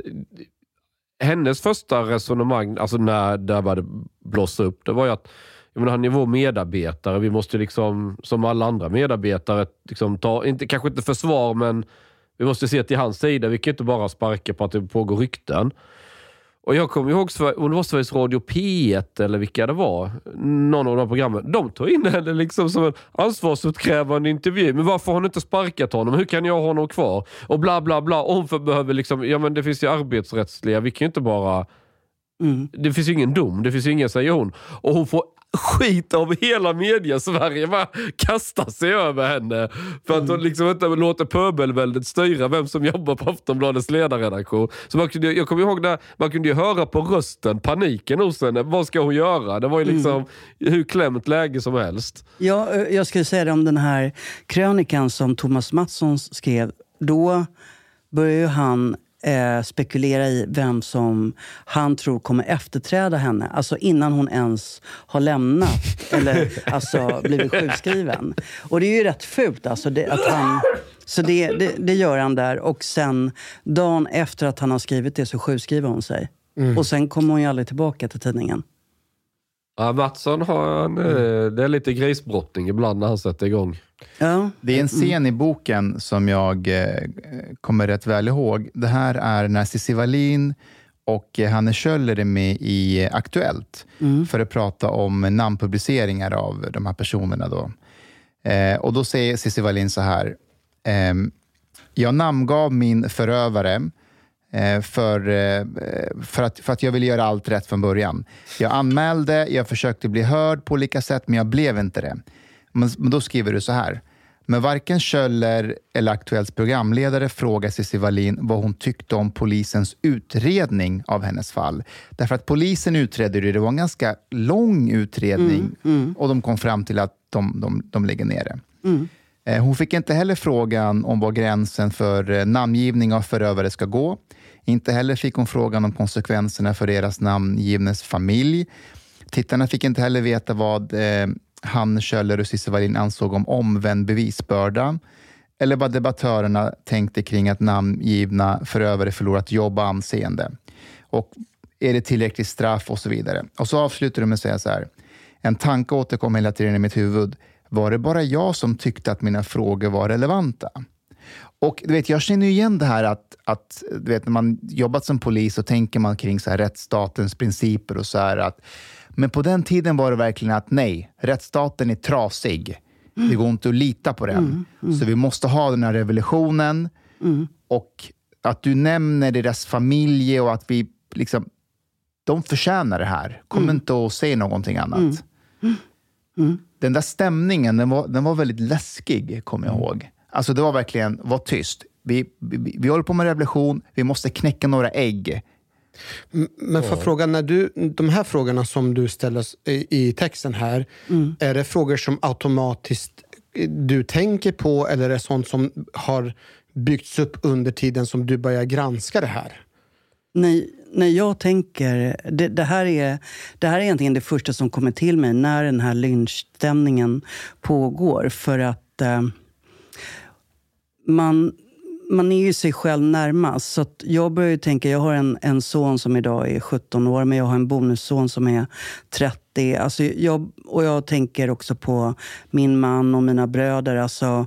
hennes första resonemang, alltså när det började blossa upp, det var ju att jag menar, han är vår medarbetare. Vi måste liksom, som alla andra medarbetare, liksom ta, inte, kanske inte försvar, men vi måste se till hans sida. Vi kan inte bara sparka på att det pågår rykten. Och jag kommer ihåg, om det var Sveriges Radio P1 eller vilka det var, någon av de programmen. De tog in henne liksom som en ansvarsutkrävande intervju. Men varför har ni inte sparkat honom? Hur kan jag ha honom kvar? Och bla bla bla. Om för behöver liksom, ja men det finns ju arbetsrättsliga, vi kan ju inte bara... Mm. Det finns ju ingen dom, det finns ju ingen, säger hon. Och hon får skit av hela media-Sverige. Bara kastar sig över henne. För att hon liksom inte låter pöbelväldet styra vem som jobbar på Aftonbladets ledarredaktion. Så man kunde, jag kommer ihåg när man kunde ju höra på rösten paniken hos henne. Vad ska hon göra? Det var ju liksom hur klämt läge som helst. Ja, eh, jag skulle säga det om den här krönikan som Thomas Mattsson skrev. Då börjar ju han eh, spekulera i vem som han tror kommer efterträda henne. Alltså innan hon ens har lämnat eller alltså, blivit sjukskriven. Och det är ju rätt fult alltså, det, att han... Så det, det, det, gör han där. Och sen, dagen efter att han har skrivit det, så sjukskriver hon sig. Mm. Och sen kommer hon ju aldrig tillbaka till tidningen. Ja, Mattsson har en, mm. det är lite grisbrottning ibland när han sätter igång. Ja. Det är en scen i boken som jag eh, kommer rätt väl ihåg. Det här är när Cissi Wallin och Hanne Kjöller är med i Aktuellt mm. för att prata om namnpubliceringar av de här personerna. Då. Eh, och då säger Cissi Wallin så här. Eh, jag namngav min förövare Eh, för, eh, för, att, för att jag ville göra allt rätt från början. Jag anmälde, jag försökte bli hörd på olika sätt, men jag blev inte det. Men, men då skriver du så här. Men varken Kjöller eller Aktuellts programledare frågar Cissi Wallin vad hon tyckte om polisens utredning av hennes fall. Därför att polisen utredde det, det var en ganska lång utredning mm, mm. och de kom fram till att de, de, de lägger ner det. Mm. Eh, hon fick inte heller frågan om var gränsen för namngivning av förövare ska gå. Inte heller fick hon frågan om konsekvenserna för deras namngivnes familj. Tittarna fick inte heller veta vad eh, han, Kjöller och Cissi Wallin ansåg om omvänd bevisbörda eller vad debattörerna tänkte kring att namngivna förövare förlorat jobb och anseende. Och är det tillräckligt straff och så vidare. Och så avslutar de med att säga så här. En tanke återkom hela tiden i mitt huvud. Var det bara jag som tyckte att mina frågor var relevanta? Och du vet, jag känner igen det här att, att du vet, när man jobbat som polis så tänker man kring så här rättsstatens principer och så här att men på den tiden var det verkligen att nej, rättsstaten är trasig. Mm. Det går inte att lita på den. Mm, mm. Så vi måste ha den här revolutionen. Mm. Och att du nämner deras familj och att vi liksom... De förtjänar det här. Kom mm. inte och säg någonting annat. Mm. Den där stämningen, den var, den var väldigt läskig, kommer jag ihåg. Alltså det var verkligen, var tyst. Vi, vi, vi håller på med revolution, vi måste knäcka några ägg. Men för fråga, när du, de här frågorna som du ställer i, i texten här, mm. är det frågor som automatiskt du tänker på eller är det sånt som har byggts upp under tiden som du börjar granska det här? Nej, när jag tänker... Det, det, här är, det här är egentligen det första som kommer till mig när den här lynchstämningen pågår. För att... Eh, man, man är ju sig själv närmast. Så jag börjar tänka, jag har en, en son som idag är 17 år, men jag har en bonusson som är 30. Alltså jag, och jag tänker också på min man och mina bröder. Alltså,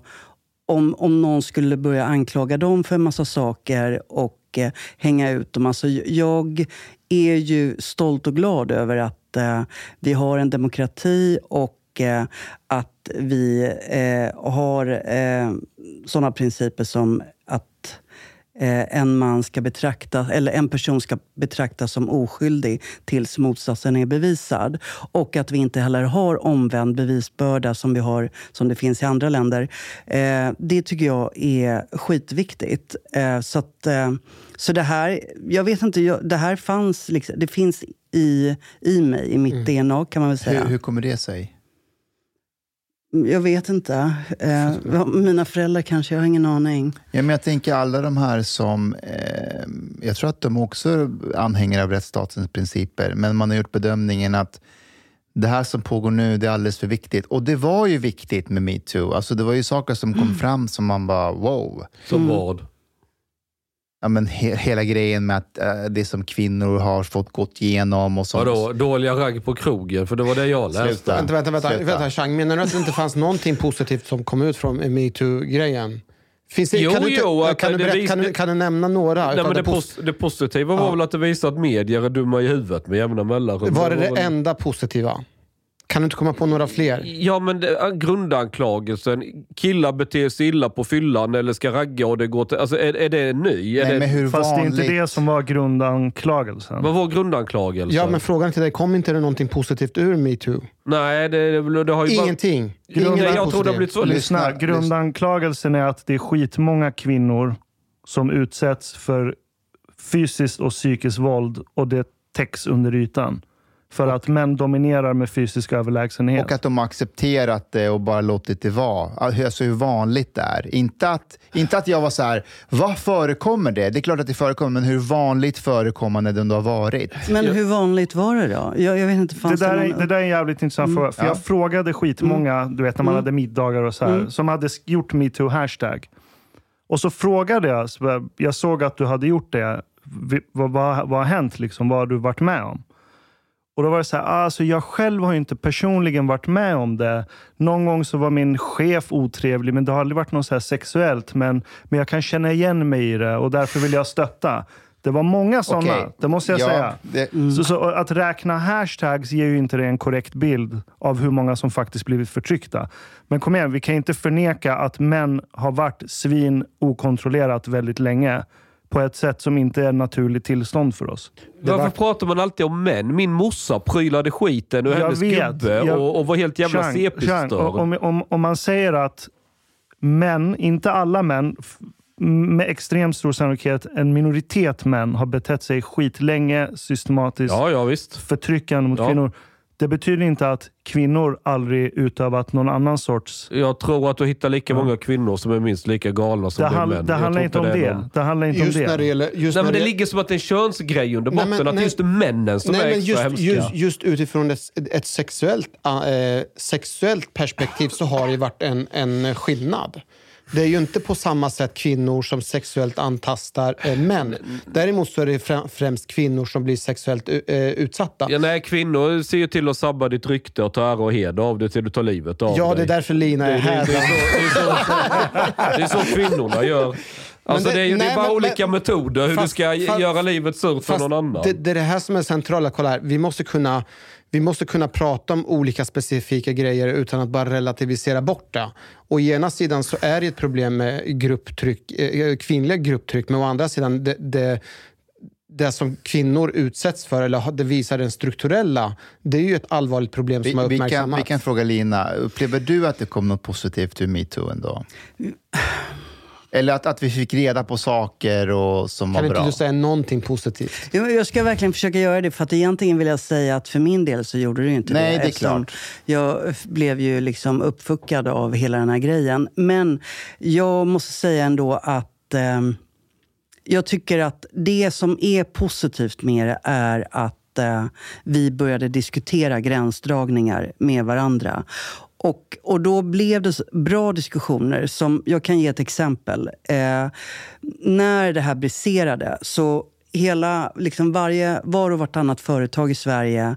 om, om någon skulle börja anklaga dem för en massa saker och eh, hänga ut dem. Alltså, jag är ju stolt och glad över att eh, vi har en demokrati och eh, att vi eh, har eh, sådana principer som att eh, en man ska betrakta, eller en person ska betraktas som oskyldig tills motsatsen är bevisad. Och att vi inte heller har omvänd bevisbörda som, vi har, som det finns i andra länder. Det tycker jag är skitviktigt. Så att, så det här, jag vet inte, det här fanns, liksom, det finns i, i mig, i mitt mm. DNA kan man väl säga. Hur, hur kommer det sig? Jag vet inte. Eh, mina föräldrar kanske, jag har ingen aning. Ja, men jag tänker alla de här som... Eh, jag tror att de också är anhängare av rättsstatens principer, men man har gjort bedömningen att det här som pågår nu, det är alldeles för viktigt. Och det var ju viktigt med metoo. Alltså det var ju saker som kom mm. fram som man bara wow. Som mm. vad? Ja, men he hela grejen med att uh, det som kvinnor har fått gått igenom och sånt. Vadå, dåliga ragg på krogen? För det var det jag läste. Sluta. Vänta, vänta, vänta. Sluta. vänta Chang, menar du att det inte fanns någonting positivt som kom ut från metoo-grejen? Finns det, jo, kan, du inte, jo, kan, du berätta, vis... kan, du, kan, du nämna några? Nej, men det, pos det positiva var ja. väl att det visade att medier är dumma i huvudet med jämna mellanrum. Var det det enda positiva? Kan du inte komma på några fler? Ja, men det, grundanklagelsen. Killar beter sig illa på fyllan eller ska ragga och det går till... Alltså är, är det ny? Är Nej, det, hur Fast vanligt? det är inte det som var grundanklagelsen. Vad var grundanklagelsen? Ja, men frågan till dig. Kom inte det någonting positivt ur metoo? Nej, det, det har ju Ingenting? Bara... Grund... Nej, jag tror det har blivit så. Lyssna, grundanklagelsen är att det är skitmånga kvinnor som utsätts för fysiskt och psykiskt våld och det täcks under ytan. För att män dominerar med fysisk överlägsenhet. Och att de har accepterat det och bara låtit det vara. Alltså hur vanligt det är. Inte att, inte att jag var så här, vad förekommer det? Det är klart att det förekommer, men hur vanligt förekommande det ändå har varit. Men hur vanligt var det då? Jag, jag vet inte, Det fanns det, där, är, någon... det där är en jävligt intressant fråga. För Ja. Jag frågade skitmånga, du vet när man hade middagar och så här, som hade gjort metoo hashtag. Och så frågade jag, jag såg att du hade gjort det. Vad, vad, vad har hänt? Liksom? Vad har du varit med om? Och då var det så här, alltså jag själv har ju inte personligen varit med om det. Någon gång så var min chef otrevlig, men det har aldrig varit något så här sexuellt. Men, men jag kan känna igen mig i det och därför vill jag stötta. Det var många sådana, Okej. det måste jag Ja, säga. det- Så, så att räkna hashtags ger ju inte en korrekt bild av hur många som faktiskt blivit förtryckta. Men kom igen, vi kan inte förneka att män har varit svin okontrollerat väldigt länge. På ett sätt som inte är naturligt tillstånd för oss. Varför var- pratar man alltid om män? Min morsa prylade skiten ur Jag hennes vet. gubbe Jag- och, och var helt jävla CP-störd. om, om, om man säger att män, inte alla män, med extremt stor sannolikhet en minoritet män har betett sig skitlänge, systematiskt Ja, ja förtryckande mot Ja. kvinnor. Det betyder inte att kvinnor aldrig utövat någon annan sorts... Jag tror att du hittar lika många kvinnor som är minst lika galna som Det, det män. det handlar inte om det. någon- Det handlar inte Just om när det det. gäller... Just Nej, när men det det- ligger som att det är en könsgrej under Nej, botten. men- att det nej. just männen som Nej, är men extra just, hemska. just, just utifrån ett, ett sexuellt, äh, sexuellt perspektiv så har det ju varit en, en skillnad. Det är ju inte på samma sätt kvinnor som sexuellt antastar äh, män. Däremot så är det frä- främst kvinnor som blir sexuellt äh, utsatta. Ja, nej, kvinnor ser ju till att sabba ditt rykte och ta ära och heder av det till du tar livet av Ja, dig. det är därför Lina är Det- det- här. det är så- Det är så kvinnorna gör. Alltså det- det, är ju det nej, är bara men- olika men- metoder hur fast- du ska fast- göra livet surt för någon annan. Det, det är det här som är centrala. Kolla här. Vi måste kunna vi måste kunna prata om olika specifika grejer utan att bara relativisera bort det. Och I ena sidan så är det ett problem med grupptryck, eh, kvinnliga grupptryck, men å andra sidan det, det, det som kvinnor utsätts för, eller det visar den strukturella, det är ju ett allvarligt problem som har Vi, vi, kan, uppmärksammats. vi kan fråga Lina, upplever du att det kom något positivt ur metoo ändå? Eller att, att vi fick reda på saker och som Kan var inte bra? du säga någonting positivt? Jo, Jag ska verkligen försöka göra det, för att egentligen vill jag säga att för min del så gjorde det ju inte Nej, det. det är klart. Jag blev ju liksom uppfuckad av hela den här grejen. Men jag måste säga ändå att ehm, jag tycker att det som är positivt med det är att eh, vi började diskutera gränsdragningar med varandra. Och, och då blev det bra diskussioner. som Jag kan ge ett exempel. Eh, när det här briserade så hela, liksom varje, var och vartannat företag i Sverige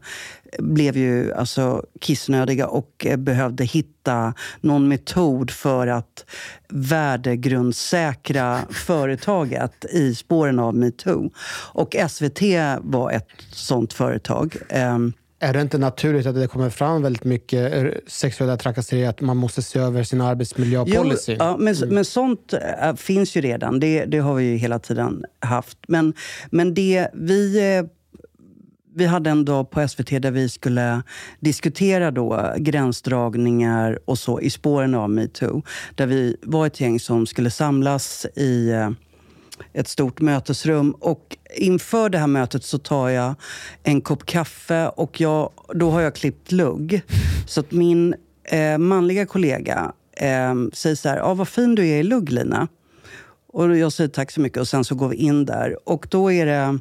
blev ju alltså kissnödiga och eh, behövde hitta någon metod för att värdegrundsäkra företaget i spåren av metoo. Och SVT var ett sånt företag. Ehm, är det inte naturligt att det kommer fram väldigt mycket eh, sexuella trakasserier, att man måste se över sin arbetsmiljöpolicy? Jo, ja, men, men sånt äh, finns ju redan. Det, det har vi ju hela tiden haft. Men, men det vi... eh, Vi hade en dag på SVT där vi skulle diskutera då gränsdragningar och så i spåren av metoo. Där vi var ett gäng som skulle samlas i eh, ett stort mötesrum. Och inför det här mötet så tar jag en kopp kaffe och jag, då har jag klippt lugg. Så att min eh, manliga kollega eh, säger så här, ah, vad fin du är i lugg Lina. Och jag säger tack så mycket och sen så går vi in där. Och då är det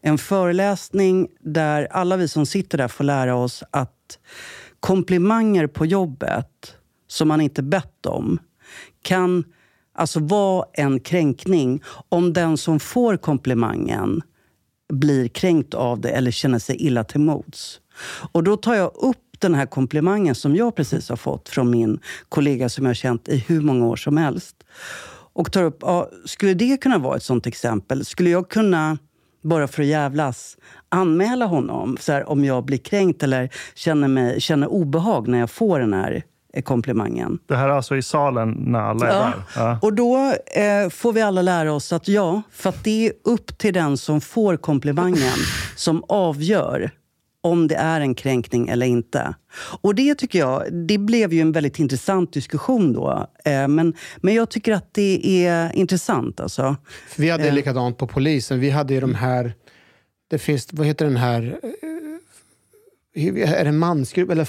en föreläsning där alla vi som sitter där får lära oss att komplimanger på jobbet som man inte bett om kan alltså vad en kränkning om den som får komplimangen blir kränkt av det eller känner sig illa till mods. Och då tar jag upp den här komplimangen som jag precis har fått från min kollega som jag har känt i hur många år som helst. Och tar upp, ja, skulle det kunna vara ett sånt exempel? Skulle jag kunna, bara för att jävlas, anmäla honom så här, om jag blir kränkt eller känner, mig, känner obehag när jag får den här komplimangen? Det här är alltså i salen när alla är Ja. där? Ja. Och då eh, får vi alla lära oss att ja, för att det är upp till den som får komplimangen som avgör om det är en kränkning eller inte. Och det tycker jag, det blev ju en väldigt intressant diskussion då. Eh, men, men jag tycker att det är intressant alltså. Vi hade Eh. likadant på polisen. Vi hade ju de här... Det finns, vad heter den här... eh, är det mansgrupp eller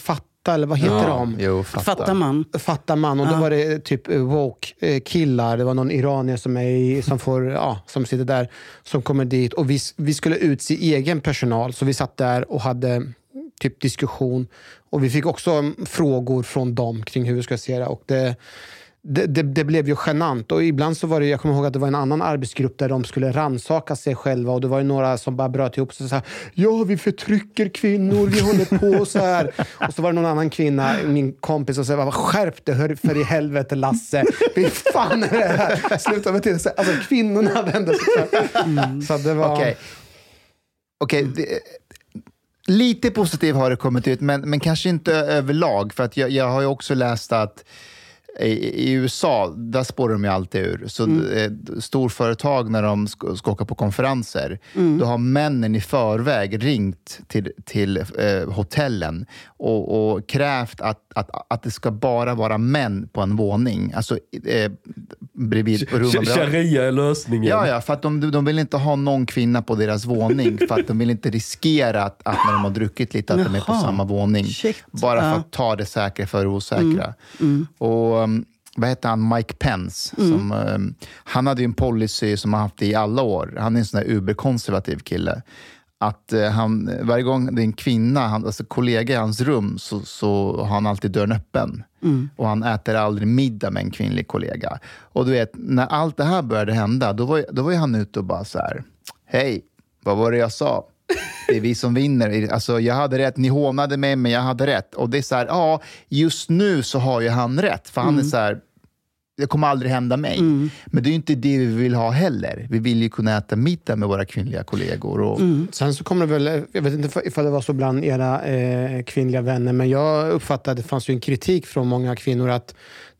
Fatta eller vad heter de? Jo, fatta. Fattar man? Fattar man. Och då var det typ woke-killar. Det var någon iranier som, är i, som, får, ja, som sitter där, som kommer dit. Och vi, vi skulle utse egen personal, så vi satt där och hade typ diskussion. Och vi fick också frågor från dem kring hur vi ska se det. Och det det, det, det, blev ju genant. Och ibland så var det, jag kommer ihåg att det var en annan arbetsgrupp där de skulle ransaka sig själva och det var ju några som bara bröt ihop sig och sa Ja, vi förtrycker kvinnor, vi håller på så här. och så var det någon annan kvinna, min kompis, som sa Skärp dig för i helvete Lasse. Fy fan är det här? Sluta med det. Alltså kvinnorna vände sig så. Mm. så det var... Okej. Okay. okay. Lite positivt har det kommit ut, men, men kanske inte överlag. För att jag, jag har ju också läst att i, USA, där spårar de ju alltid ur. Så mm. Eh, storföretag, när de ska, ska åka på konferenser, mm. då har männen i förväg ringt till, till eh, hotellen och, och krävt att, att, att det ska bara vara män på en våning. Alltså eh, bredvid Sharia är lösningen. Ja, ja, för att de, de vill inte ha någon kvinna på deras våning. för att de vill inte riskera att, att när de har druckit lite, att Jaha. de är på samma våning. Shit. Bara för att ta det säkra för det osäkra. Mm. Mm. Och, vad heter han, Mike Pence. Mm. Som, um, han hade ju en policy som han haft i alla år. Han är en sån där uberkonservativ kille att eh, han, varje gång det är en kvinna, han, alltså kollega i hans rum, så, så har han alltid dörren öppen. Mm. Och han äter aldrig middag med en kvinnlig kollega. Och du vet, när allt det här började hända, då var, då var han ute och bara så här, hej, vad var det jag sa? Det är vi som vinner. Alltså, jag hade rätt, ni hånade mig, men jag hade rätt. Och det är så här, ja, just nu så har ju han rätt. För han mm. är så här, det kommer aldrig hända mig. Mm. Men det är ju inte det vi vill ha heller. Vi vill ju kunna äta middag med våra kvinnliga kollegor. Och... Mm. Sen så kommer det väl, jag vet inte ifall det var så bland era eh, kvinnliga vänner, men jag uppfattade att det fanns ju en kritik från många kvinnor att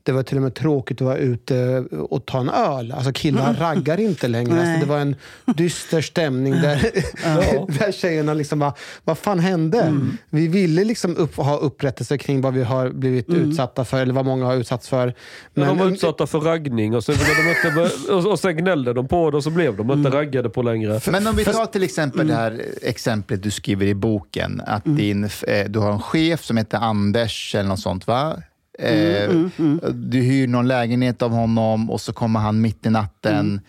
det var till och med tråkigt att vara ute och ta en öl. Alltså killar mm. raggar inte längre. Alltså det var en dyster stämning där, ja. där tjejerna liksom bara, vad fan hände? Mm. Vi ville liksom upp, ha upprättelse kring vad vi har blivit mm. utsatta för, eller vad många har utsatts för. Men, de var utsatta för raggning och sen, de inte, och sen gnällde de på det och så blev de inte mm. raggade på längre. Men om vi tar till exempel det här exemplet du skriver i boken, att mm. din, eh, du har en chef som heter Anders eller något sånt, va? Mm, mm, mm. Du hyr någon lägenhet av honom och så kommer han mitt i natten mm.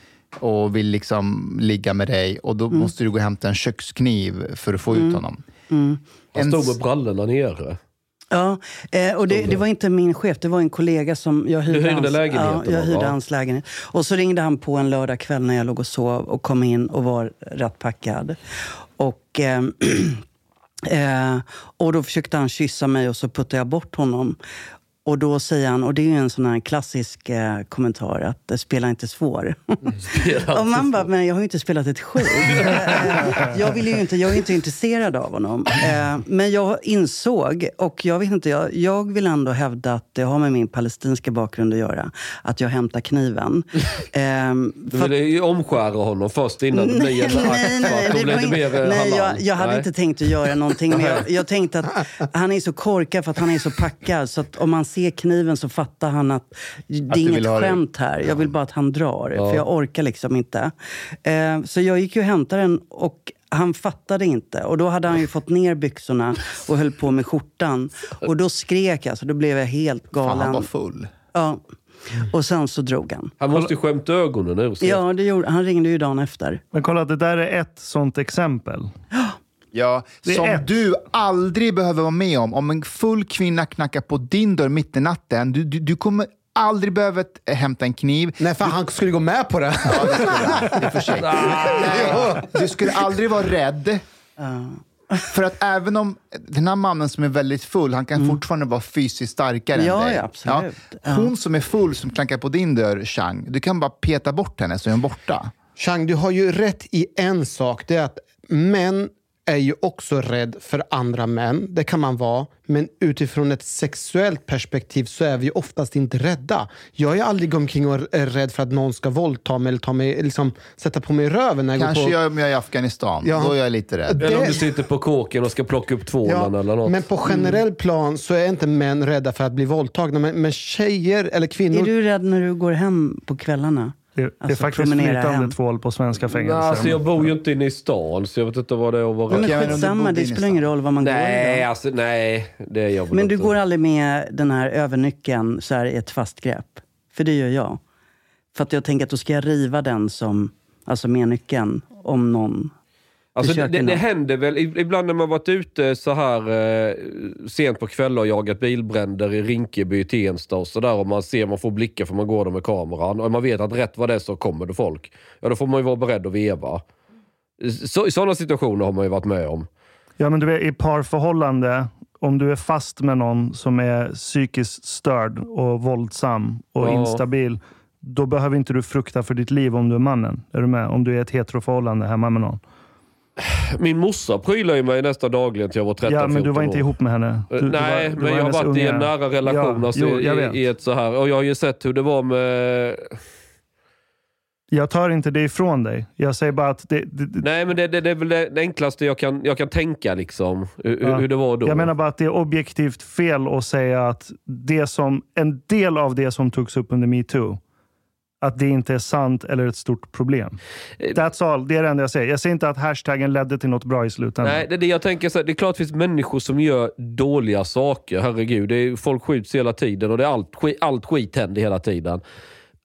och vill liksom ligga med dig och då mm. måste du gå och hämta en kökskniv för att få ut honom. Han stod med brallorna nere. Ja, eh, och det, det, var inte min chef, det var en kollega som jag hyrde, hyrde hans, lägenheten, ja, jag hyrde hans lägenhet. Och så ringde han på en lördag kväll när jag låg och sov och kom in och var rätt packad. Och, eh, eh, och då försökte han kyssa mig och så puttade jag bort honom. Och då säger han, och det är ju en sån här klassisk eh, kommentar, att eh, spela inte svår. Mm, och man bara, men jag har ju inte spelat ett skit. Eh, jag, vill ju inte, jag är inte intresserad av honom. Eh, men jag insåg, och jag vet inte, jag, jag vill ändå hävda att det har med min palestinska bakgrund att göra, att jag hämtar kniven. Eh, du ville ju omskära honom först innan det blir en nej, nej, det blev mer nej, jag, jag hade nej. inte tänkt att göra någonting. Men jag, jag tänkte att han är så korkad för att han är så packad. Så att om man ser kniven så fattar han att det är inget skämt här. Jag vill bara att han drar, ja. för jag orkar liksom inte. Eh, så jag gick ju och hämtade den och han fattade inte. Och då hade han ju fått ner byxorna och höll på med skjortan. Och då skrek jag, så då blev jag helt galen. Fan, han var full. Ja. Och sen så drog han. Han måste ju skämt ögonen ur Ja, det gjorde, han ringde ju dagen efter. Men kolla, det där är ett sånt exempel. Ja, som ett. du aldrig behöver vara med om. Om en full kvinna knackar på din dörr mitt i natten, du, du, du kommer aldrig behöva hämta en kniv. Nej, för du... han skulle gå med på det. Ja, det skulle han. för sig. Du skulle aldrig vara rädd. För att även om den här mannen som är väldigt full, han kan mm. fortfarande vara fysiskt starkare ja, än dig. Ja, absolut. Ja. Hon som är full, som klankar på din dörr, Chang, du kan bara peta bort henne så är hon borta. Chang, du har ju rätt i en sak. Det är att män är ju också rädd för andra män. Det kan man vara. Men utifrån ett sexuellt perspektiv så är vi oftast inte rädda. Jag är aldrig omkring och är rädd för att någon ska våldta mig eller ta mig, liksom, sätta på mig röven. När jag Kanske går på... jag om jag är i Afghanistan. Ja. Då är jag lite rädd. Eller om du sitter på kåken och ska plocka upp tvålen ja, eller något. Men på generell plan så är inte män rädda för att bli våldtagna. Men, men tjejer eller kvinnor... Är du rädd när du går hem på kvällarna? Det, det är Alltså, faktiskt flytande hem. tvål på svenska Nej, fängelser. alltså jag bor ju inte inne i stan, så jag vet inte vad det är att vara Men skitsamma, det spelar ingen roll vad man går Nej, i. då. alltså nej. Det är jag Men du inte. går aldrig med den här övernyckeln så här i ett fast grepp? För det gör jag. För att jag tänker att då ska jag riva den som, alltså med nyckeln, om någon Alltså det, det, händer väl ib- ibland när man varit ute så här eh, sent på kvällar och jagat bilbränder i Rinkeby, Tensta och sådär och man ser, man får blickar för man går där med kameran och man vet att rätt vad det är så kommer det folk. Ja, då får man ju vara beredd att veva. Så, I sådana situationer har man ju varit med om. Ja, men du vet, i parförhållande, om du är fast med någon som är psykiskt störd och våldsam och Ja. instabil, då behöver inte du frukta för ditt liv om du är mannen. Är du med? Om du är i ett heteroförhållande hemma med någon. Min morsa prylar ju mig nästan dagligen till jag var 13 Ja, men du var 14 inte år. ihop med henne. Du, Eh, du Nej, var- men jag har varit i en nära relation Ja, alltså, jo, i, i ett så här. Och jag har ju sett hur det var med... Jag tar inte det ifrån dig. Jag säger bara att det, det, Nej, men det, det, är väl det, det enklaste jag kan, jag kan tänka liksom. Hur, Ja. hur det var då. Jag menar bara att det är objektivt fel att säga att det som, en del av det som togs upp under metoo, att det inte är sant eller ett stort problem. Eh, That's all. Det är det enda jag säger. Jag säger inte att hashtaggen ledde till något bra i slutändan. Nej, det är det jag tänker. Så här, det är klart det finns människor som gör dåliga saker. Herregud, det är, folk skjuts hela tiden och det är allt, allt skit händer hela tiden.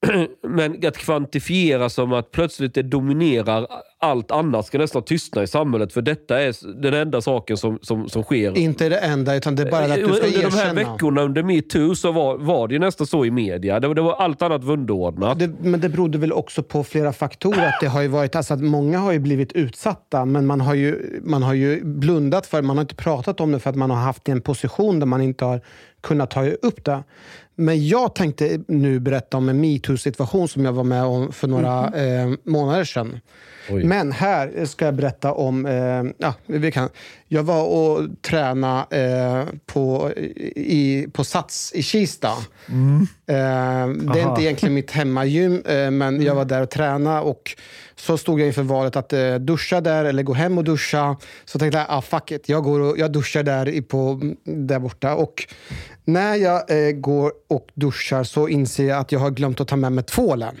Men att kvantifiera som att plötsligt det dominerar allt annat ska nästan tystna i samhället. För detta är den enda saken som, som, som sker. Inte det enda, utan det är bara att du ska under de här erkänna. veckorna under metoo så var, var det nästan så i media. Det, var- det var allt annat var underordnat. Det, men det berodde väl också på flera faktorer. Att det har ju varit, alltså att många har ju blivit utsatta, men man har, ju, man har ju blundat för Man har inte pratat om det för att man har haft en position där man inte har kunnat ta upp det. Men jag tänkte nu berätta om en metoo-situation som jag var med om för några eh, månader sedan. Oj. Men här ska jag berätta om... Eh, ja, vi kan. Jag var och tränade eh, på, i, på Sats i Kista. Eh, det är inte egentligen mitt hemmagym, eh, men jag var där och tränade. Och så stod jag inför valet att eh, duscha där eller gå hem och duscha. Så tänkte jag, ah, fuck it, jag, går och, jag duschar där, i på, där borta. Och när jag eh, går och duschar så inser jag att jag har glömt att ta med mig tvålen.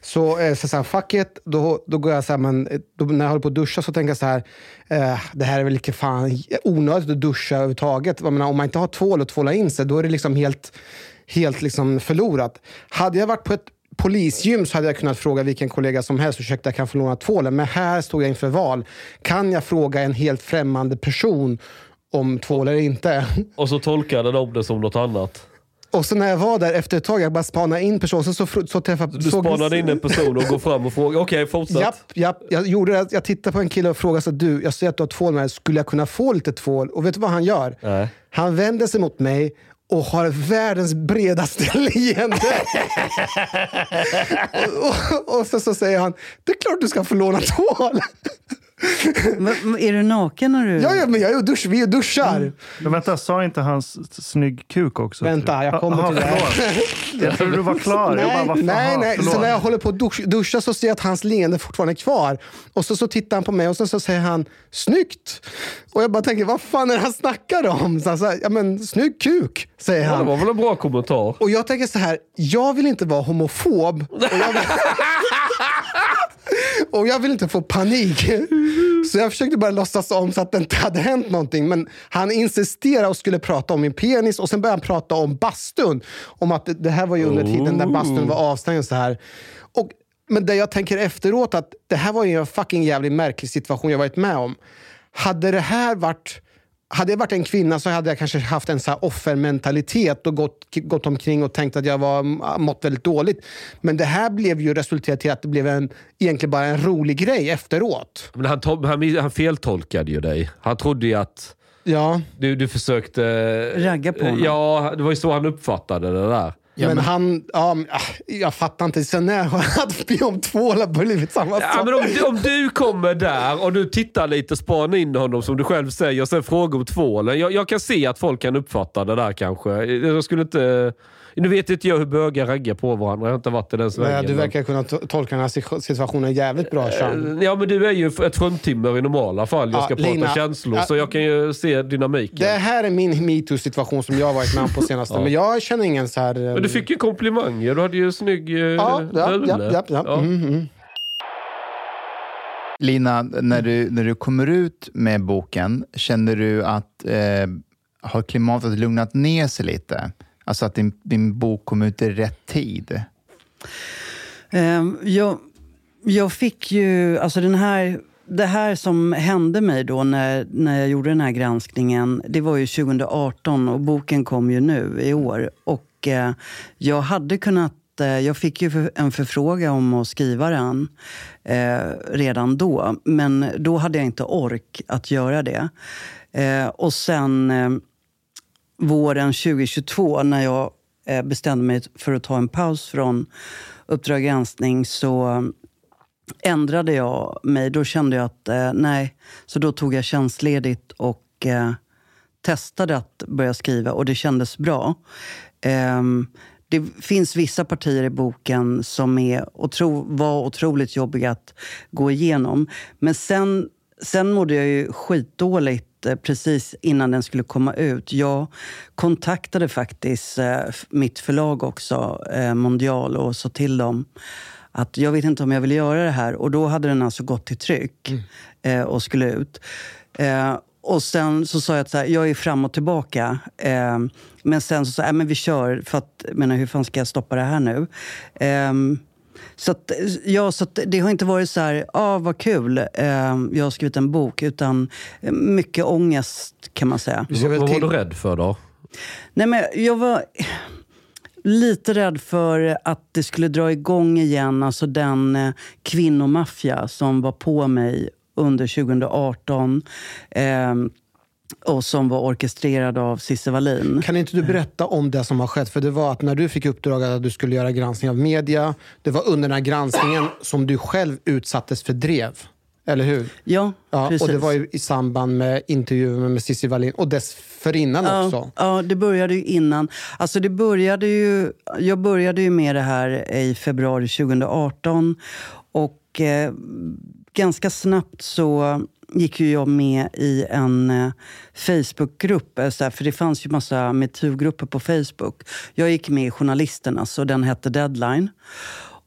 Så, eh, så, så här, fuck it. Då, då går jag så här, men, då, när jag håller på att duscha så tänker jag så här, eh, det här är väl lite fan onödigt att duscha överhuvudtaget. Jag menar, om man inte har tvål och tvåla in sig, då är det liksom helt, helt liksom förlorat. Hade jag varit på ett polisgym så hade jag kunnat fråga vilken kollega som helst, ursäkta jag kan få låna tvålen. Men här står jag inför val. Kan jag fråga en helt främmande person om tvål eller inte? Och så tolkade de det som något annat. Och så när jag var där efter ett tag, jag bara spanade in personen, så, så, träffade Du spanade in en person och går fram och frågar. Okej, fortsätt. Japp, japp. Jag, gjorde det. jag tittade på en kille och frågade så du, jag ser att du har tvål med dig. Skulle jag kunna få lite tvål? Och vet du vad han gör? Nej. Han vänder sig mot mig och har världens bredaste leende. och, och, och så, så säger han, det är klart du ska få låna tvål. Men, är du naken när du... ja, ja, men jag är och dusch, vi är och duschar. Men vänta, sa inte hans snygg kuk också? Vänta, jag kommer Aha, till det. Jag trodde du var klar. jag bara, Nej, nej, nej. förlåt. Så när jag håller på att dusch, duscha så ser jag att hans leende fortfarande är kvar. Och så, så tittar han på mig och så, så säger han snyggt. Och jag bara tänker, vad fan är det han snackar om? Så han säger, ja men snygg kuk, säger Ja, det han. var väl en bra kommentar. Och jag tänker så här, jag vill inte vara homofob. Och jag vill, inte få panik. Så jag försökte bara låtsas om så att det inte hade hänt någonting. Men han insisterade och skulle prata om min penis och sen började han prata om bastun. Om att det, det här var ju under tiden när bastun var avstängd. Så här. Och, men det jag tänker efteråt att det här var ju en fucking jävligt märklig situation jag varit med om. Hade det här varit hade jag varit en kvinna så hade jag kanske haft en så här offermentalitet och gått, gått omkring och tänkt att jag var, mått väldigt dåligt. Men det här blev ju resulterat till att det blev en, egentligen bara en rolig grej efteråt. Men han, han, han feltolkade ju dig. Han trodde ju att Ja, du, du försökte... Ragga på honom. Ja, det var ju så han uppfattade det där. Men han... Ja, men, ah, jag fattar inte. Sen när jag hade be om tvål har blivit samma Ja, sak. men om, du- om du kommer där och du tittar lite, spanar in honom som du själv säger och sen frågar om tvålen. Jag, jag kan se att folk kan uppfatta det där kanske. Jag skulle inte... Nu vet inte jag hur bögar raggar på varandra. Jag har inte varit i den svängen. Du men- verkar kunna to- tolka den här situationen jävligt bra, Sean. Eh, Ja, men du är ju ett fruntimmer i normala fall. Jag Ja, ska prata Lina, känslor, ja, så jag kan ju se dynamiken. Det här är min metoo-situation som jag har varit med om på senaste. Men jag känner ingen så här... Men du fick ju komplimanger. Du hade ju snygg eh, Ja, ja, ja, ja, ja. Ja. Mm, mm. Lina, när du, när du kommer ut med boken, känner du att eh, har klimatet lugnat ner sig lite? Alltså att din, din bok kom ut i rätt tid? Ehm, jag, jag fick ju, alltså den här, det här som hände mig då när, när jag gjorde den här granskningen, det var ju 2018 och boken kom ju nu i år. Och eh, jag hade kunnat eh, jag fick ju en förfrågan om att skriva den eh, redan då. Men då hade jag inte ork att göra det. Eh, och sen eh, våren 2022 när jag eh, bestämde mig för att ta en paus från Uppdrag granskning så ändrade jag mig. Då kände jag att eh, nej, så då tog jag tjänstledigt och eh, testade att börja skriva och det kändes bra. Ehm, det finns vissa partier i boken som är otro, var otroligt jobbiga att gå igenom. Men sen, sen mådde jag ju skitdåligt precis innan den skulle komma ut. Jag kontaktade faktiskt eh, mitt förlag också, eh, Mondial, och sa till dem att jag vet inte om jag vill göra det här. Och då hade den alltså gått till tryck eh, och skulle ut. Eh, och sen så sa jag att så här, jag är fram och tillbaka. Eh, men sen så sa jag, "Nej, men vi kör. För att, menar, hur fan ska jag stoppa det här nu? Eh, så, att, ja, så att det har inte varit så här, ah, vad kul, eh, jag har skrivit en bok. Utan eh, mycket ångest kan man säga. Väl Vad var du rädd för då? Nej, men jag var lite rädd för att det skulle dra igång igen. Alltså den eh, kvinnomaffia som var på mig under 2018. Eh, och som var orkestrerad av Cissi Wallin. Kan inte du berätta om det som har skett? För det var att när du fick uppdraget att du skulle göra granskning av media, det var under den här granskningen som du själv utsattes för drev. Eller hur? Ja, Ja, precis. och det var ju i samband med intervjun med Cissi Wallin och dessförinnan också. Ja, ja, det började ju innan. Alltså det började ju, jag började ju med det här i februari 2018. Och eh, ganska snabbt så gick ju jag med i en eh, Facebookgrupp. eh, så För det fanns ju massa metoo-grupper på Facebook. Jag gick med i Journalisternas och den hette Deadline.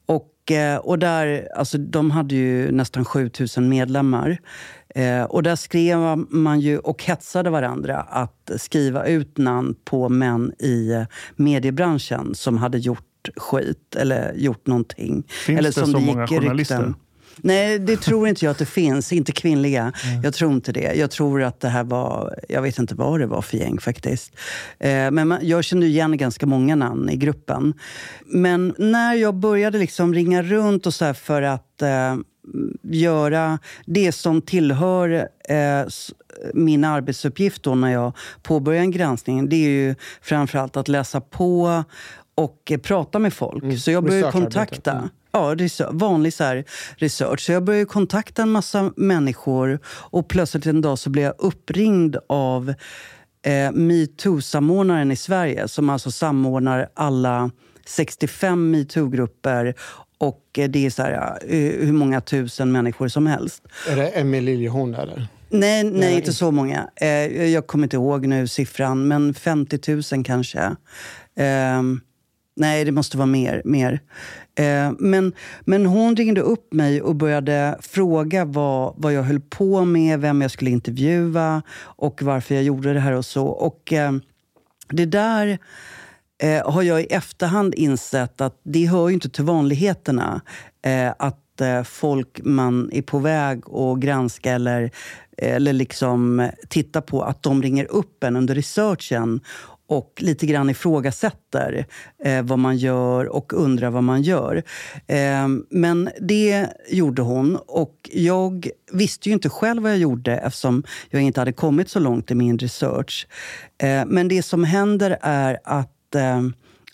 Och, eh, och där, alltså, de hade ju nästan 7000 medlemmar. Eh, och där skrev man ju och hetsade varandra att skriva ut namn på män i mediebranschen som hade gjort skit eller gjort någonting. Finns eller det som så gick många i rykten. Nej, det tror inte jag att det finns. Inte kvinnliga. Jag tror inte det. Jag tror att det här var... Jag vet inte vad det var för gäng faktiskt. Eh, men man, jag kände igen ganska många namn i gruppen. Men när jag började liksom ringa runt och så för att eh, göra det som tillhör eh, min arbetsuppgift då när jag påbörjar en granskning, det är ju framförallt att läsa på och prata med folk. Så jag började kontakta Ja, vanlig så här research. Så jag började kontakta en massa människor och plötsligt en dag så blev jag uppringd av eh, metoo-samordnaren i Sverige som alltså samordnar alla 65 metoo-grupper och eh, det är så här, eh, hur många tusen människor som helst. Är det Emil Liljehorn eller? Nej, nej, Nej, inte så många. Eh, jag kommer inte ihåg nu siffran, men 50 000 kanske. Ehm, nej, det måste vara mer. mer. Eh, men, men hon ringde upp mig och började fråga vad, vad jag höll på med, vem jag skulle intervjua och varför jag gjorde det här och så. Och eh, det där eh, har jag i efterhand insett att det hör ju inte till vanligheterna. Att folk man är på väg att granska eller, eller liksom titta på, att de ringer upp en under researchen och lite grann ifrågasätter eh, vad man gör och undrar vad man gör. Eh, men det gjorde hon och jag visste ju inte själv vad jag gjorde eftersom jag inte hade kommit så långt i min research. Eh, men det som händer är att eh,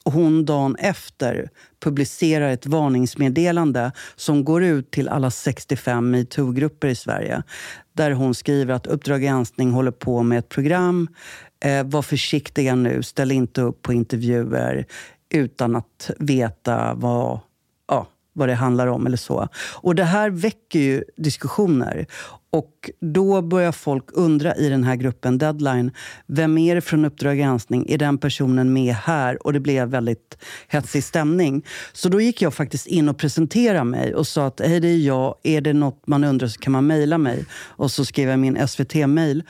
hon dagen efter publicerar ett varningsmeddelande som går ut till alla 65 metoo-grupper i Sverige. Där hon skriver att Uppdrag granskning håller på med ett program. Eh, var försiktiga nu, ställ inte upp på intervjuer utan att veta vad, ja, vad det handlar om eller så. Och det här väcker ju diskussioner. och då börjar folk undra i den här gruppen Deadline, vem är det från Uppdrag granskning? Är den personen med här? Och det blev väldigt hetsig stämning. Så då gick jag faktiskt in och presenterade mig och sa att hej, det är jag. Är det något man undrar så kan man mejla mig. Och så skrev jag min SVT-mejl.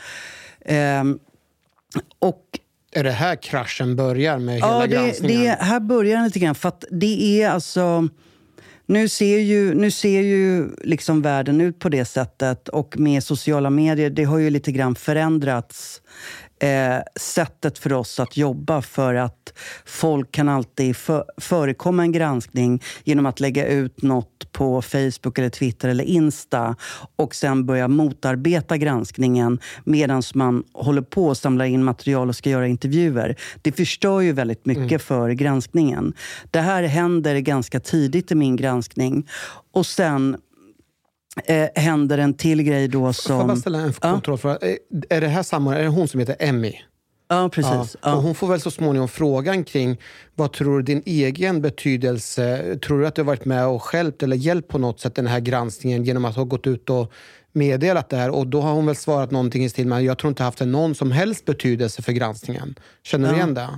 Ehm, och Är det här kraschen börjar med hela Ja, det, granskningen? det, här börjar den lite grann. För det är alltså... Nu ser ju, nu ser ju liksom världen ut på det sättet och med sociala medier, det har ju lite grann förändrats eh, sättet för oss att jobba för att folk kan alltid för, förekomma en granskning genom att lägga ut något på Facebook, eller Twitter eller Insta och sen börja motarbeta granskningen medan man håller på att samla in material och ska göra intervjuer. Det förstör ju väldigt mycket för granskningen. Det här händer ganska tidigt i min granskning och sen eh, händer en till grej då Får jag som... ställa en Ja. kontrollfråga? Är- Är det här samma, är det hon som heter Emmy? Ja, precis. Ja. Och hon får väl så småningom frågan kring vad tror du din egen betydelse... Tror du att du har varit med och hjälpt eller hjälpt på något sätt den här granskningen genom att ha gått ut och meddelat det här? Och då har hon väl svarat någonting i stil med jag tror inte haft någon som helst betydelse för granskningen. Känner du igen det?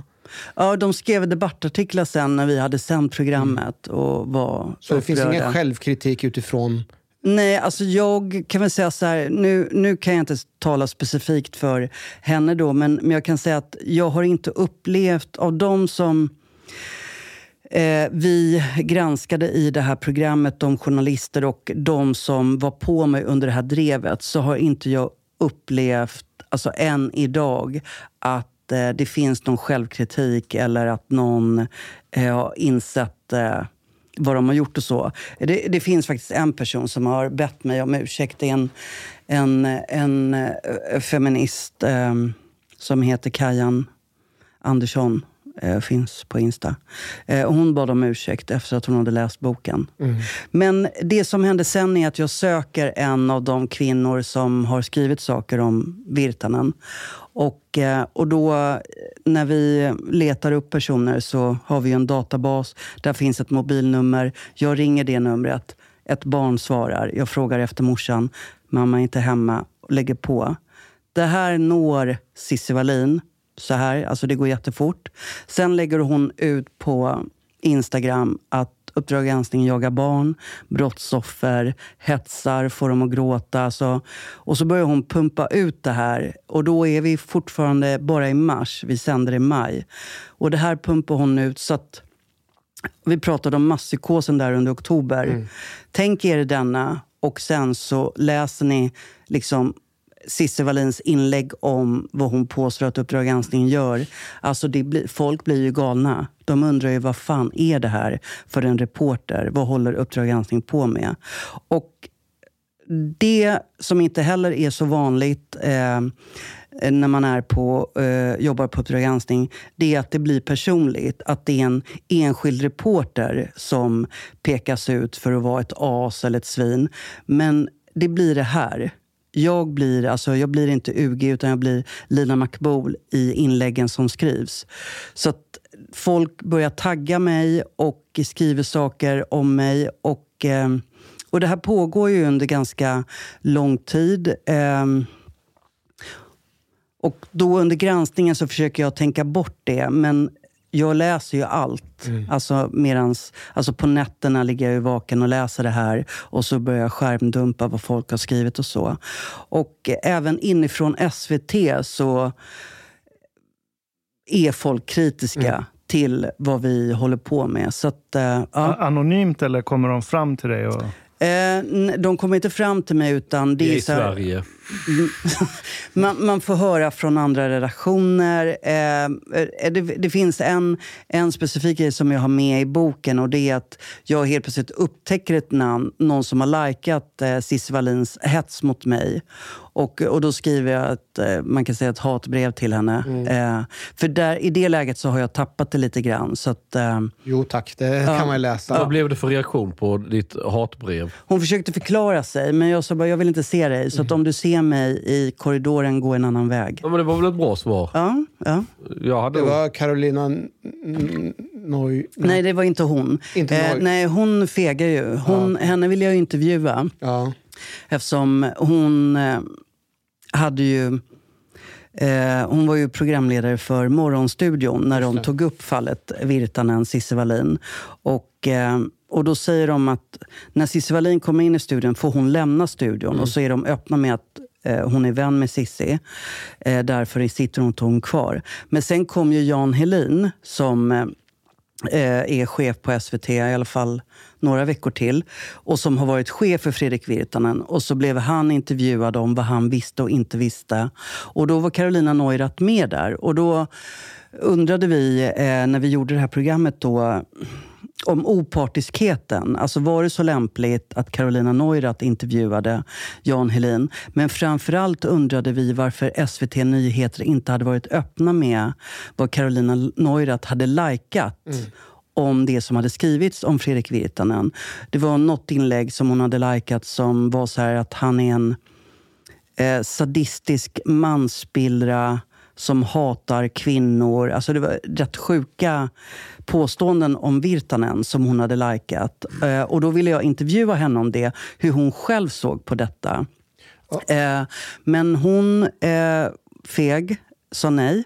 Ja, de skrev debattartiklar sen när vi hade sänt programmet och var Så det finns upprörda. ingen självkritik utifrån... Nej, alltså jag kan väl säga så här, nu, nu kan jag inte tala specifikt för henne då, men, men jag kan säga att jag har inte upplevt av de som eh, vi granskade i det här programmet, de journalister och de som var på mig under det här drevet, så har inte jag upplevt, alltså än idag, att eh, det finns någon självkritik eller att någon eh, har insett eh, vad de har gjort och så. Det, det finns faktiskt en person som har bett mig om ursäkt. Det är en, en, en eh, feminist eh, som heter Kajan Andersson. Eh, finns på Insta. Eh, hon bad om ursäkt efter att hon hade läst boken. Men det som hände sen är att jag söker en av de kvinnor som har skrivit saker om Virtanen. Och, eh, och då eh, när vi letar upp personer så har vi en databas. Där finns ett mobilnummer. Jag ringer det numret. Ett barn svarar. Jag frågar efter morsan. Mamma är inte hemma. Lägger på. Det här når Cissi Wallin. Så här, alltså det går jättefort. Sen lägger hon ut på Instagram att Uppdrag granskning jagar barn, brottsoffer, hetsar, får dem att gråta. Alltså. Och så börjar hon pumpa ut det här. Och då är vi fortfarande bara i mars. Vi sänder i maj. Och det här pumpar hon ut så att vi pratade om masspsykosen där under oktober. Tänk er denna och sen så läser ni liksom Cissi Wallins inlägg om vad hon påstår att Uppdrag granskning gör. Alltså det blir, folk blir ju galna. De undrar ju vad fan är det här för en reporter? Vad håller Uppdrag granskning på med? Och det som inte heller är så vanligt eh, när man är på, eh, jobbar på Uppdrag granskning, det är att det blir personligt. Att det är en enskild reporter som pekas ut för att vara ett as eller ett svin. Men det blir det här. Jag blir, alltså, jag blir inte UG, utan jag blir Lina Makboul i inläggen som skrivs. Så att folk börjar tagga mig och skriver saker om mig. Och, eh, och det här pågår ju under ganska lång tid. Eh, och då under granskningen så försöker jag tänka bort det. Men jag läser ju allt. Alltså, medans, alltså på nätterna ligger jag ju vaken och läser det här. Och så börjar jag skärmdumpa vad folk har skrivit och så. Och även inifrån SVT så är folk kritiska till vad vi håller på med. Så att, eh, ja. Anonymt eller kommer de fram till dig? Och... Eh, de kommer inte fram till mig utan det Det är är i så här, Sverige. Mm. man, man får höra från andra redaktioner. Eh, det, det finns en, en specifik grej som jag har med i boken och det är att jag helt plötsligt upptäcker ett namn, någon som har likat eh, Cissi Wallins hets mot mig. Och, och då skriver jag ett, eh, man kan säga ett hatbrev till henne. Eh, för där, i det läget så har jag tappat det lite grann. Så att, eh, Jo tack, det kan man ju läsa. Vad blev det för reaktion på ditt hatbrev? hon försökte förklara sig, men jag sa bara jag vill inte se dig. Så att om du ser mig i korridoren, gå en annan väg. Ja, men det var väl ett bra svar? Ja, ja. Jag hade Det var Carolina N- N- Noj... Nej, det var inte hon. Inte eh, nej, hon fegar ju. Hon, Henne vill jag ju intervjua. Ja. Eftersom hon eh, hade ju... Eh, hon var ju programledare för Morgonstudion när de tog upp fallet Virtanen, Cissi Wallin. Och, eh, och då säger de att när Cissi Wallin kommer in i studion får hon lämna studion. Och så är de öppna med att eh, hon är vän med Cissi. Eh, därför sitter hon, hon kvar. Men sen kom ju Jan Helin som eh, är chef på SVT, i alla fall några veckor till. Och som har varit chef för Fredrik Virtanen. Och så blev han intervjuad om vad han visste och inte visste. Och då var Carolina Neurath med där. Och då undrade vi, eh, när vi gjorde det här programmet då, om opartiskheten. Alltså var det så lämpligt att Carolina Neurath intervjuade Jan Helin? Men framförallt undrade vi varför SVT Nyheter inte hade varit öppna med vad Carolina Neurath hade likat mm om det som hade skrivits om Fredrik Virtanen. Det var något inlägg som hon hade likat som var så här att han är en eh, sadistisk mansspillra som hatar kvinnor. Alltså det var rätt sjuka påståenden om Virtanen som hon hade likat. Eh, och då ville jag intervjua henne om det, hur hon själv såg på detta. Eh, men hon, eh, feg, sa nej.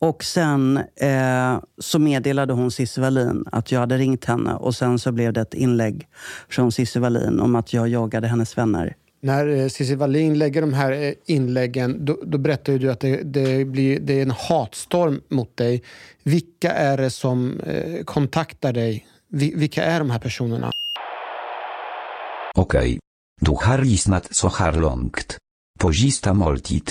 Och sen eh, så meddelade hon Cissi Wallin att jag hade ringt henne. Och sen så blev det ett inlägg från Cissi Wallin om att jag jagade hennes vänner. När eh, Cissi Wallin lägger de här eh, inläggen, då, då berättar du att det, det, blir, det är en hatstorm mot dig. Vilka är det som eh, kontaktar dig? Vi, vilka är de här personerna? Okej. Du har lyssnat så här långt. På sista måltid.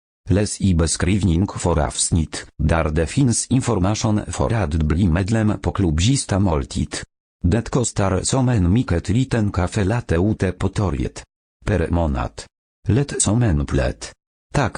Läs i beskrivning för avsnitt, där det finns information för att bli medlem på klubb moltit. måltid. Det kostar som en mycket liten kafe late ute på torget. Per månad. Lätt som en plätt. Tack,